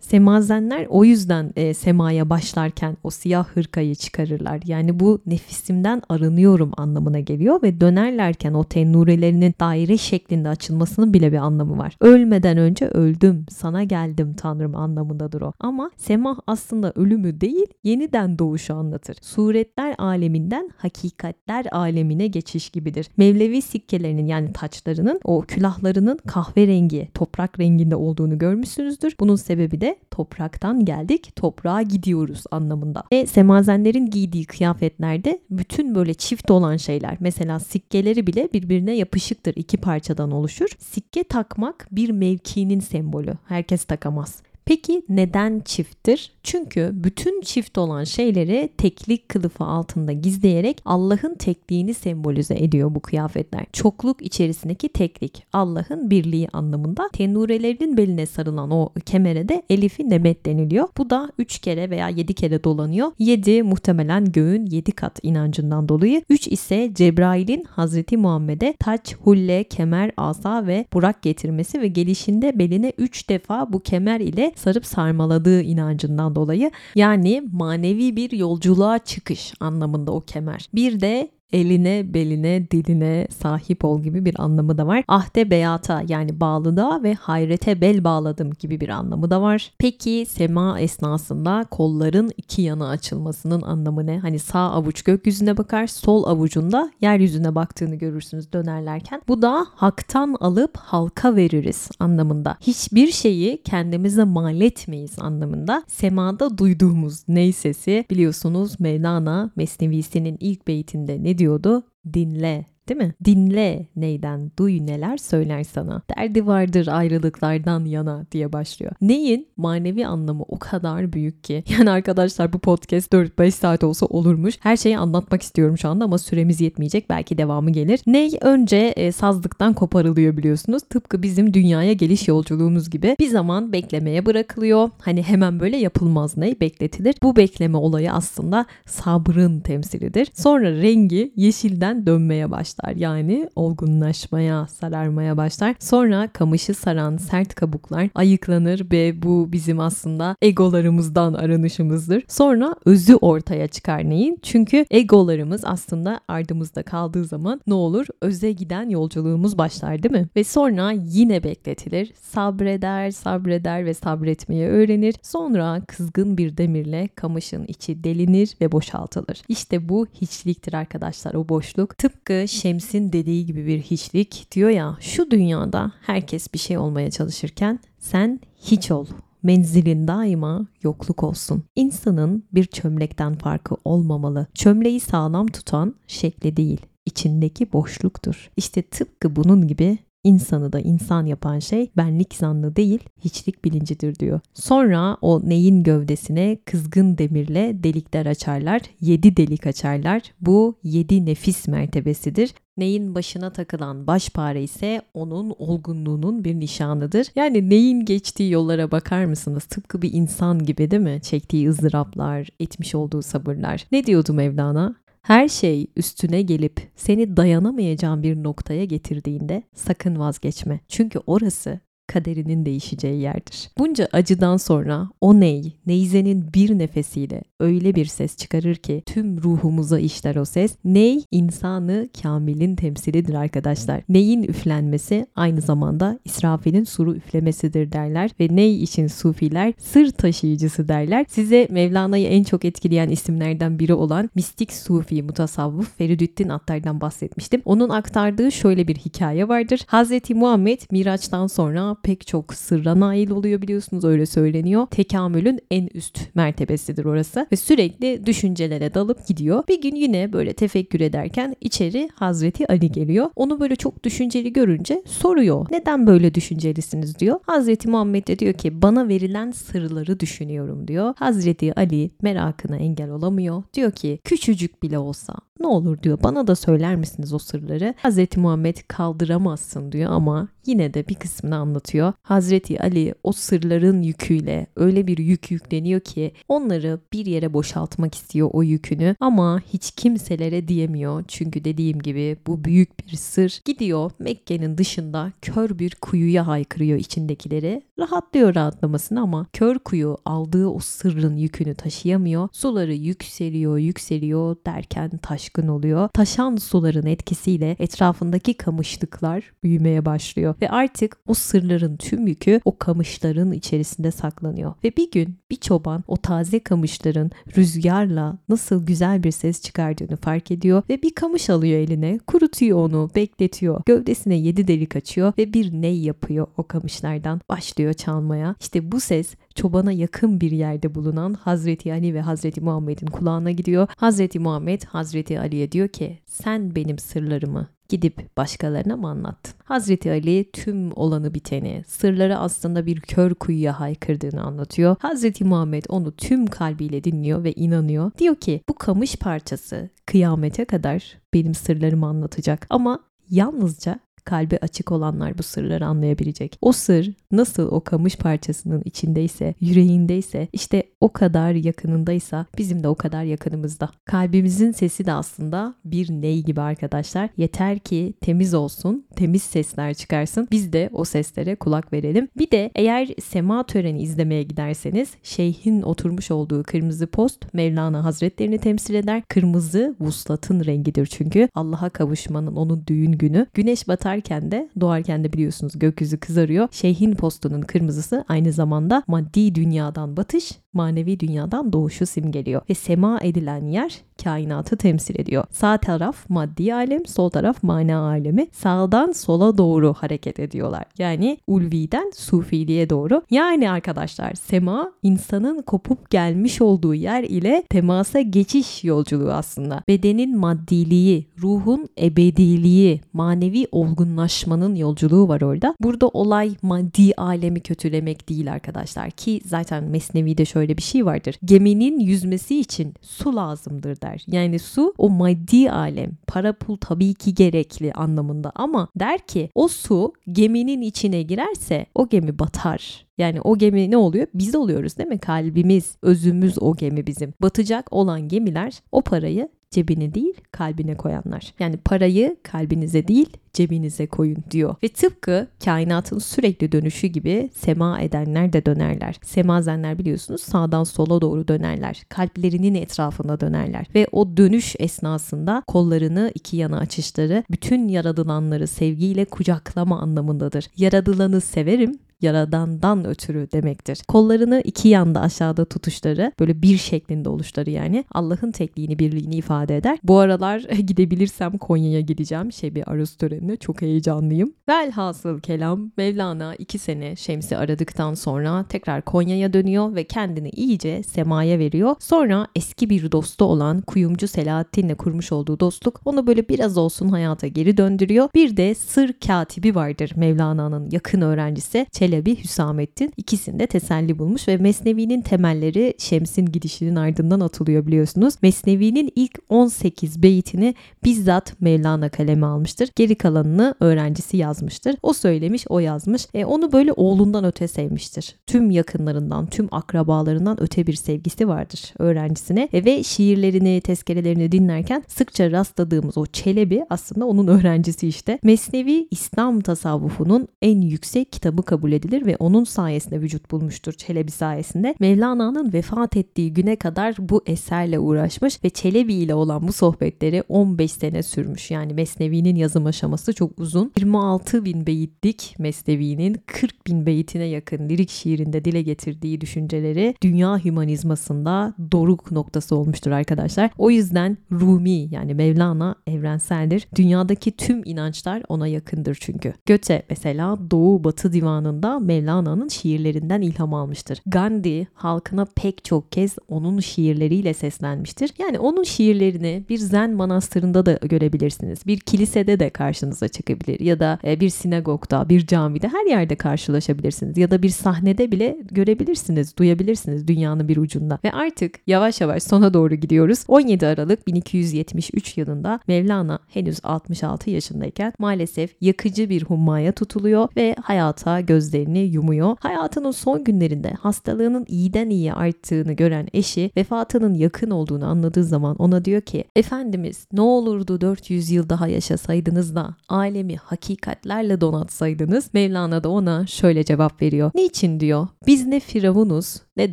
Semazenler o yüzden e, semaya başlarken o siyah hırkayı çıkarırlar. Yani bu nefisimden arınıyorum anlamına geliyor ve dönerlerken o tennurelerinin daire şeklinde açılmasının bile bir anlamı var. Ölmeden önce öldüm, sana geldim Tanrım anlamındadır o. Ama semah aslında ölümü değil, yeniden doğuşu anlatır. Suretler aleminden hakikatler alemine geçiş gibidir. Mevlevi sikkelerinin yani taçlarının o külahlarının kahverengi, toprak renginde olduğunu görmüşsünüzdür. Bunun sebebi de topraktan geldik, toprağa gidiyoruz anlamında. Ve semazenlerin giydiği kıyafetlerde bütün böyle çift olan şeyler, mesela sikkeleri bile birbirine yapışıktır. iki parçadan oluşur. Sikke takmak bir mevkinin sembolü. Herkes takamaz. Peki neden çifttir? Çünkü bütün çift olan şeyleri teklik kılıfı altında gizleyerek Allah'ın tekliğini sembolize ediyor bu kıyafetler. Çokluk içerisindeki teklik, Allah'ın birliği anlamında. Tenurelerin beline sarılan o kemere de Elif'i deniliyor. Bu da 3 kere veya 7 kere dolanıyor. 7 muhtemelen göğün 7 kat inancından dolayı. 3 ise Cebrail'in Hazreti Muhammed'e taç, hulle, kemer, asa ve burak getirmesi ve gelişinde beline 3 defa bu kemer ile sarıp sarmaladığı inancından dolayı yani manevi bir yolculuğa çıkış anlamında o kemer. Bir de eline, beline, diline sahip ol gibi bir anlamı da var. Ahde beyata yani bağlılığa ve hayrete bel bağladım gibi bir anlamı da var. Peki sema esnasında kolların iki yana açılmasının anlamı ne? Hani sağ avuç gökyüzüne bakar, sol avucunda yeryüzüne baktığını görürsünüz dönerlerken. Bu da haktan alıp halka veririz anlamında. Hiçbir şeyi kendimize mal etmeyiz anlamında. Semada duyduğumuz ney sesi biliyorsunuz Mevlana Mesnevisinin ilk beytinde ne diyordu? Dinle değil mi? Dinle neyden, duy neler söyler sana. Derdi vardır ayrılıklardan yana diye başlıyor. Neyin manevi anlamı o kadar büyük ki. Yani arkadaşlar bu podcast 4-5 saat olsa olurmuş. Her şeyi anlatmak istiyorum şu anda ama süremiz yetmeyecek. Belki devamı gelir. Ney önce e, sazlıktan koparılıyor biliyorsunuz. Tıpkı bizim dünyaya geliş yolculuğumuz gibi. Bir zaman beklemeye bırakılıyor. Hani hemen böyle yapılmaz ney bekletilir. Bu bekleme olayı aslında sabrın temsilidir. Sonra rengi yeşilden dönmeye başlar başlar. Yani olgunlaşmaya, sararmaya başlar. Sonra kamışı saran sert kabuklar ayıklanır ve bu bizim aslında egolarımızdan aranışımızdır. Sonra özü ortaya çıkar neyin? Çünkü egolarımız aslında ardımızda kaldığı zaman ne olur? Öze giden yolculuğumuz başlar değil mi? Ve sonra yine bekletilir. Sabreder, sabreder ve sabretmeyi öğrenir. Sonra kızgın bir demirle kamışın içi delinir ve boşaltılır. İşte bu hiçliktir arkadaşlar o boşluk. Tıpkı Şems'in dediği gibi bir hiçlik diyor ya şu dünyada herkes bir şey olmaya çalışırken sen hiç ol. Menzilin daima yokluk olsun. İnsanın bir çömlekten farkı olmamalı. Çömleği sağlam tutan şekli değil, içindeki boşluktur. İşte tıpkı bunun gibi İnsanı da insan yapan şey benlik zannı değil, hiçlik bilincidir diyor. Sonra o neyin gövdesine kızgın demirle delikler açarlar, yedi delik açarlar. Bu yedi nefis mertebesidir. Neyin başına takılan başpare ise onun olgunluğunun bir nişanıdır. Yani neyin geçtiği yollara bakar mısınız? Tıpkı bir insan gibi değil mi? Çektiği ızdıraplar, etmiş olduğu sabırlar. Ne diyordu Mevlana? Her şey üstüne gelip seni dayanamayacağın bir noktaya getirdiğinde sakın vazgeçme. Çünkü orası kaderinin değişeceği yerdir. Bunca acıdan sonra o ney, neyzenin bir nefesiyle öyle bir ses çıkarır ki tüm ruhumuza işler o ses. Ney insanı kamilin temsilidir arkadaşlar. Neyin üflenmesi aynı zamanda İsrafil'in suru üflemesidir derler ve ney için sufiler sır taşıyıcısı derler. Size Mevlana'yı en çok etkileyen isimlerden biri olan mistik sufi mutasavvuf Feridüddin Attar'dan bahsetmiştim. Onun aktardığı şöyle bir hikaye vardır. Hazreti Muhammed Miraç'tan sonra pek çok sırra nail oluyor biliyorsunuz öyle söyleniyor. Tekamülün en üst mertebesidir orası ve sürekli düşüncelere dalıp gidiyor. Bir gün yine böyle tefekkür ederken içeri Hazreti Ali geliyor. Onu böyle çok düşünceli görünce soruyor. Neden böyle düşüncelisiniz diyor. Hazreti Muhammed de diyor ki bana verilen sırları düşünüyorum diyor. Hazreti Ali merakına engel olamıyor. Diyor ki küçücük bile olsa ne olur diyor bana da söyler misiniz o sırları? Hazreti Muhammed kaldıramazsın diyor ama yine de bir kısmını anlatıyor. Hazreti Ali o sırların yüküyle öyle bir yük yükleniyor ki onları bir yere boşaltmak istiyor o yükünü ama hiç kimselere diyemiyor. Çünkü dediğim gibi bu büyük bir sır. Gidiyor Mekke'nin dışında kör bir kuyuya haykırıyor içindekileri. Rahatlıyor rahatlamasını ama kör kuyu aldığı o sırrın yükünü taşıyamıyor. Suları yükseliyor yükseliyor derken taşkın oluyor. Taşan suların etkisiyle etrafındaki kamışlıklar büyümeye başlıyor ve artık o sırların tüm yükü o kamışların içerisinde saklanıyor. Ve bir gün bir çoban o taze kamışların rüzgarla nasıl güzel bir ses çıkardığını fark ediyor ve bir kamış alıyor eline, kurutuyor onu, bekletiyor. Gövdesine yedi delik açıyor ve bir ney yapıyor o kamışlardan. Başlıyor çalmaya. İşte bu ses çobana yakın bir yerde bulunan Hazreti Ali ve Hazreti Muhammed'in kulağına gidiyor. Hazreti Muhammed Hazreti Ali'ye diyor ki sen benim sırlarımı gidip başkalarına mı anlattın? Hazreti Ali tüm olanı biteni, sırları aslında bir kör kuyuya haykırdığını anlatıyor. Hazreti Muhammed onu tüm kalbiyle dinliyor ve inanıyor. Diyor ki bu kamış parçası kıyamete kadar benim sırlarımı anlatacak ama yalnızca kalbi açık olanlar bu sırları anlayabilecek. O sır nasıl o kamış parçasının içindeyse, yüreğindeyse, işte o kadar yakınındaysa bizim de o kadar yakınımızda. Kalbimizin sesi de aslında bir ney gibi arkadaşlar. Yeter ki temiz olsun, temiz sesler çıkarsın. Biz de o seslere kulak verelim. Bir de eğer sema töreni izlemeye giderseniz şeyhin oturmuş olduğu kırmızı post Mevlana Hazretlerini temsil eder. Kırmızı vuslatın rengidir çünkü. Allah'a kavuşmanın onun düğün günü. Güneş batar batarken de doğarken de biliyorsunuz gökyüzü kızarıyor. Şeyhin postunun kırmızısı aynı zamanda maddi dünyadan batış, manevi dünyadan doğuşu simgeliyor. Ve sema edilen yer kainatı temsil ediyor. Sağ taraf maddi alem, sol taraf mana alemi. Sağdan sola doğru hareket ediyorlar. Yani ulviden sufiliğe doğru. Yani arkadaşlar sema insanın kopup gelmiş olduğu yer ile temasa geçiş yolculuğu aslında. Bedenin maddiliği, ruhun ebediliği, manevi olgunlaşmanın yolculuğu var orada. Burada olay maddi alemi kötülemek değil arkadaşlar ki zaten Mesnevi'de şöyle bir şey vardır. Geminin yüzmesi için su lazımdır der der. Yani su o maddi alem, para pul tabii ki gerekli anlamında ama der ki o su geminin içine girerse o gemi batar. Yani o gemi ne oluyor? Biz oluyoruz değil mi? Kalbimiz, özümüz o gemi bizim. Batacak olan gemiler o parayı cebine değil kalbine koyanlar. Yani parayı kalbinize değil cebinize koyun diyor. Ve tıpkı kainatın sürekli dönüşü gibi sema edenler de dönerler. Semazenler biliyorsunuz sağdan sola doğru dönerler. Kalplerinin etrafında dönerler. Ve o dönüş esnasında kollarını iki yana açışları bütün yaradılanları sevgiyle kucaklama anlamındadır. Yaradılanı severim, yaradandan ötürü demektir. Kollarını iki yanda aşağıda tutuşları böyle bir şeklinde oluşları yani Allah'ın tekliğini birliğini ifade eder. Bu aralar gidebilirsem Konya'ya gideceğim. Şey bir aruz törenine çok heyecanlıyım. Velhasıl kelam Mevlana iki sene Şems'i aradıktan sonra tekrar Konya'ya dönüyor ve kendini iyice semaya veriyor. Sonra eski bir dostu olan kuyumcu Selahattin'le kurmuş olduğu dostluk onu böyle biraz olsun hayata geri döndürüyor. Bir de sır katibi vardır Mevlana'nın yakın öğrencisi Çelebi Çelebi, Hüsamettin ikisinde teselli bulmuş ve Mesnevi'nin temelleri Şems'in gidişinin ardından atılıyor biliyorsunuz. Mesnevi'nin ilk 18 beytini bizzat Mevlana kaleme almıştır. Geri kalanını öğrencisi yazmıştır. O söylemiş, o yazmış. E, onu böyle oğlundan öte sevmiştir. Tüm yakınlarından, tüm akrabalarından öte bir sevgisi vardır öğrencisine. E, ve şiirlerini, tezkerelerini dinlerken sıkça rastladığımız o Çelebi aslında onun öğrencisi işte. Mesnevi İslam tasavvufunun en yüksek kitabı kabul edilir ve onun sayesinde vücut bulmuştur Çelebi sayesinde. Mevlana'nın vefat ettiği güne kadar bu eserle uğraşmış ve Çelebi ile olan bu sohbetleri 15 sene sürmüş. Yani Mesnevi'nin yazım aşaması çok uzun. 26 bin beyitlik Mesnevi'nin 40 bin beyitine yakın lirik şiirinde dile getirdiği düşünceleri dünya hümanizmasında doruk noktası olmuştur arkadaşlar. O yüzden Rumi yani Mevlana evrenseldir. Dünyadaki tüm inançlar ona yakındır çünkü. Göte mesela Doğu Batı divanında Mevlana'nın şiirlerinden ilham almıştır. Gandhi halkına pek çok kez onun şiirleriyle seslenmiştir. Yani onun şiirlerini bir zen manastırında da görebilirsiniz. Bir kilisede de karşınıza çıkabilir ya da e, bir sinagogda, bir camide her yerde karşılaşabilirsiniz ya da bir sahnede bile görebilirsiniz, duyabilirsiniz dünyanın bir ucunda. Ve artık yavaş yavaş sona doğru gidiyoruz. 17 Aralık 1273 yılında Mevlana henüz 66 yaşındayken maalesef yakıcı bir hummaya tutuluyor ve hayata gözleri gözlerini yumuyor. Hayatının son günlerinde hastalığının iyiden iyiye arttığını gören eşi vefatının yakın olduğunu anladığı zaman ona diyor ki Efendimiz ne olurdu 400 yıl daha yaşasaydınız da alemi hakikatlerle donatsaydınız. Mevlana da ona şöyle cevap veriyor. Niçin diyor? Biz ne firavunuz ne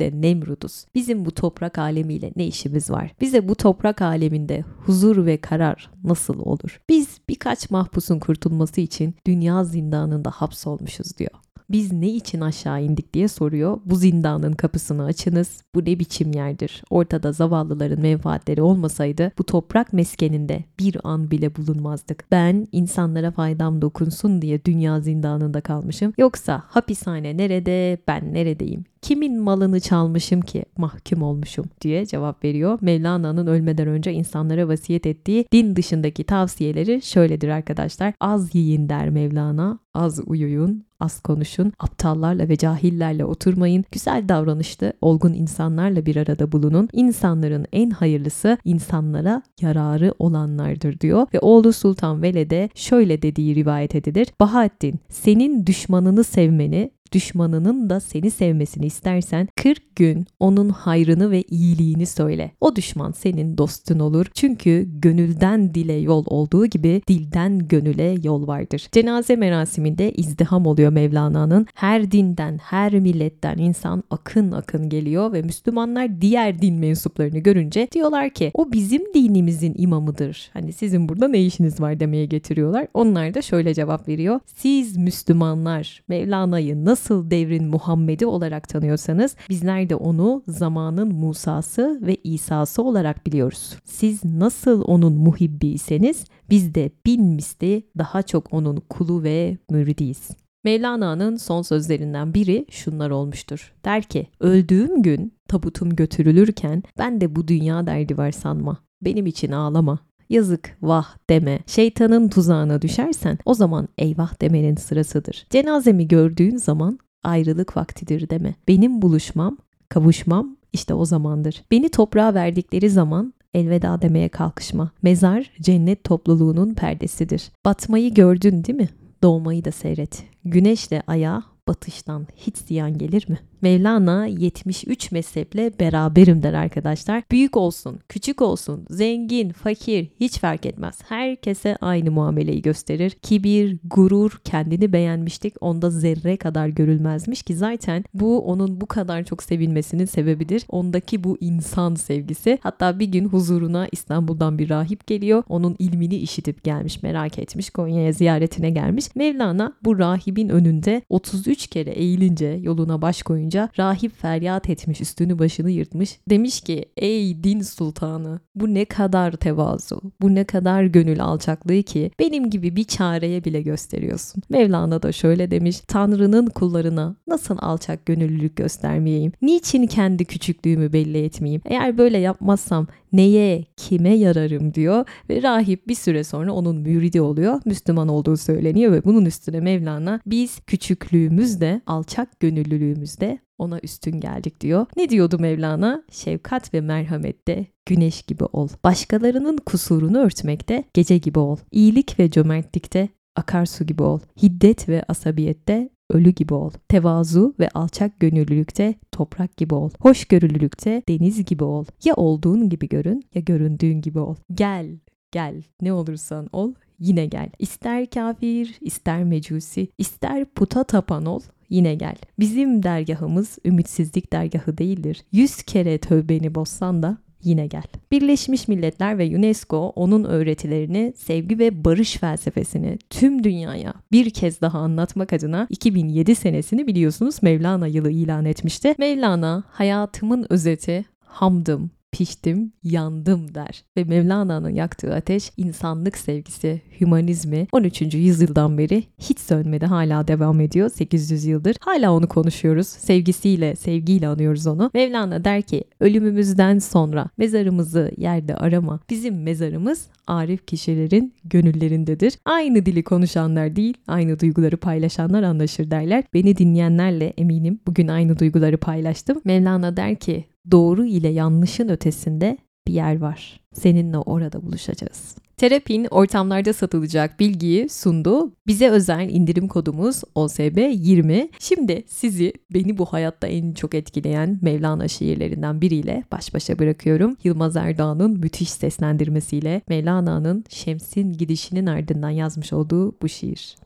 de Nemrud'uz. Bizim bu toprak alemiyle ne işimiz var? Bize bu toprak aleminde huzur ve karar nasıl olur? Biz birkaç mahpusun kurtulması için dünya zindanında hapsolmuşuz diyor. Biz ne için aşağı indik diye soruyor. Bu zindanın kapısını açınız. Bu ne biçim yerdir? Ortada zavallıların menfaatleri olmasaydı bu toprak meskeninde bir an bile bulunmazdık. Ben insanlara faydam dokunsun diye dünya zindanında kalmışım. Yoksa hapishane nerede, ben neredeyim? Kimin malını çalmışım ki mahkum olmuşum diye cevap veriyor. Mevlana'nın ölmeden önce insanlara vasiyet ettiği din dışındaki tavsiyeleri şöyledir arkadaşlar. Az yiyin der Mevlana, az uyuyun, az konuşun, aptallarla ve cahillerle oturmayın, güzel davranışlı, olgun insanlarla bir arada bulunun. İnsanların en hayırlısı insanlara yararı olanlardır diyor ve oğlu Sultan Veled'e şöyle dediği rivayet edilir. Bahattin senin düşmanını sevmeni düşmanının da seni sevmesini istersen 40 gün onun hayrını ve iyiliğini söyle. O düşman senin dostun olur. Çünkü gönülden dile yol olduğu gibi dilden gönüle yol vardır. Cenaze merasiminde izdiham oluyor Mevlana'nın. Her dinden, her milletten insan akın akın geliyor ve Müslümanlar diğer din mensuplarını görünce diyorlar ki o bizim dinimizin imamıdır. Hani sizin burada ne işiniz var demeye getiriyorlar. Onlar da şöyle cevap veriyor. Siz Müslümanlar Mevlana'yı nasıl nasıl devrin Muhammed'i olarak tanıyorsanız bizler de onu zamanın Musa'sı ve İsa'sı olarak biliyoruz. Siz nasıl onun muhibbiyseniz biz de bin misli daha çok onun kulu ve müridiyiz. Mevlana'nın son sözlerinden biri şunlar olmuştur. Der ki, öldüğüm gün tabutum götürülürken ben de bu dünya derdi var sanma. Benim için ağlama. Yazık vah deme. Şeytanın tuzağına düşersen o zaman eyvah demenin sırasıdır. Cenazemi gördüğün zaman ayrılık vaktidir deme. Benim buluşmam, kavuşmam işte o zamandır. Beni toprağa verdikleri zaman elveda demeye kalkışma. Mezar cennet topluluğunun perdesidir. Batmayı gördün değil mi? Doğmayı da seyret. Güneşle aya batıştan hiç ziyan gelir mi? Mevlana 73 mezheple beraberim der arkadaşlar. Büyük olsun, küçük olsun, zengin, fakir hiç fark etmez. Herkese aynı muameleyi gösterir. Kibir, gurur, kendini beğenmişlik onda zerre kadar görülmezmiş ki zaten bu onun bu kadar çok sevilmesinin sebebidir. Ondaki bu insan sevgisi. Hatta bir gün huzuruna İstanbul'dan bir rahip geliyor. Onun ilmini işitip gelmiş, merak etmiş. Konya'ya ziyaretine gelmiş. Mevlana bu rahibin önünde 33 kere eğilince yoluna baş koyunca boyunca rahip feryat etmiş, üstünü başını yırtmış. Demiş ki ey din sultanı bu ne kadar tevazu, bu ne kadar gönül alçaklığı ki benim gibi bir çareye bile gösteriyorsun. Mevlana da şöyle demiş, Tanrı'nın kullarına nasıl alçak gönüllülük göstermeyeyim? Niçin kendi küçüklüğümü belli etmeyeyim? Eğer böyle yapmazsam neye, kime yararım diyor ve rahip bir süre sonra onun müridi oluyor. Müslüman olduğu söyleniyor ve bunun üstüne Mevlana biz küçüklüğümüzde, alçak gönüllülüğümüzde ona üstün geldik diyor. Ne diyordu Mevlana? Şefkat ve merhamette güneş gibi ol. Başkalarının kusurunu örtmekte gece gibi ol. İyilik ve cömertlikte akarsu gibi ol. Hiddet ve asabiyette ölü gibi ol. Tevazu ve alçak gönüllülükte toprak gibi ol. Hoşgörülülükte deniz gibi ol. Ya olduğun gibi görün ya göründüğün gibi ol. Gel, gel ne olursan ol yine gel. İster kafir, ister mecusi, ister puta tapan ol, yine gel. Bizim dergahımız ümitsizlik dergahı değildir. Yüz kere tövbeni bozsan da yine gel. Birleşmiş Milletler ve UNESCO onun öğretilerini, sevgi ve barış felsefesini tüm dünyaya bir kez daha anlatmak adına 2007 senesini biliyorsunuz Mevlana yılı ilan etmişti. Mevlana hayatımın özeti, hamdım, piştim, yandım der. Ve Mevlana'nın yaktığı ateş insanlık sevgisi, hümanizmi 13. yüzyıldan beri hiç sönmedi. Hala devam ediyor 800 yıldır. Hala onu konuşuyoruz. Sevgisiyle, sevgiyle anıyoruz onu. Mevlana der ki ölümümüzden sonra mezarımızı yerde arama. Bizim mezarımız arif kişilerin gönüllerindedir. Aynı dili konuşanlar değil, aynı duyguları paylaşanlar anlaşır derler. Beni dinleyenlerle eminim bugün aynı duyguları paylaştım. Mevlana der ki doğru ile yanlışın ötesinde bir yer var. Seninle orada buluşacağız. Terapin ortamlarda satılacak bilgiyi sundu. Bize özel indirim kodumuz OSB20. Şimdi sizi beni bu hayatta en çok etkileyen Mevlana şiirlerinden biriyle baş başa bırakıyorum. Yılmaz Erdoğan'ın müthiş seslendirmesiyle Mevlana'nın Şems'in gidişinin ardından yazmış olduğu bu şiir.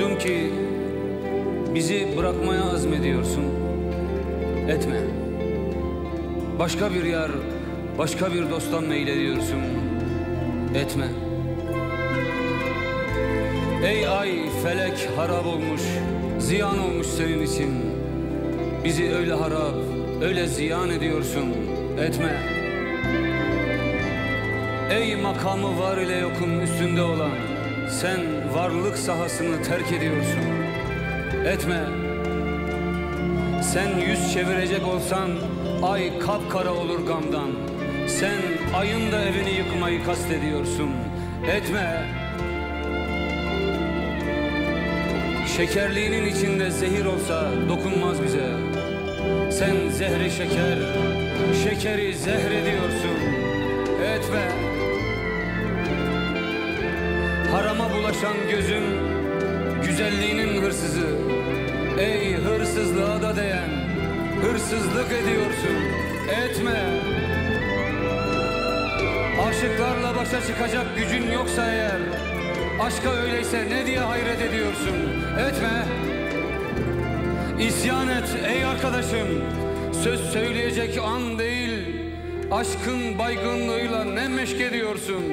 Duydum ki bizi bırakmaya azmediyorsun. Etme. Başka bir yar, başka bir dosttan meylediyorsun. etme. Ey ay felek harap olmuş, ziyan olmuş senin için. Bizi öyle harap, öyle ziyan ediyorsun, etme. Ey makamı var ile yokun üstünde olan, sen varlık sahasını terk ediyorsun, etme. Sen yüz çevirecek olsan ay kapkara olur gamdan. Sen ayın da evini yıkmayı kastediyorsun. Etme. Şekerliğinin içinde zehir olsa dokunmaz bize. Sen zehri şeker, şekeri zehrediyorsun. Harama bulaşan gözüm, güzelliğinin hırsızı. Ey hırsızlığa da değen, hırsızlık ediyorsun. Etme. Aşıklarla başa çıkacak gücün yoksa eğer, aşka öyleyse ne diye hayret ediyorsun? Etme. İsyan et ey arkadaşım. Söz söyleyecek an değil. Aşkın baygınlığıyla ne meşk ediyorsun?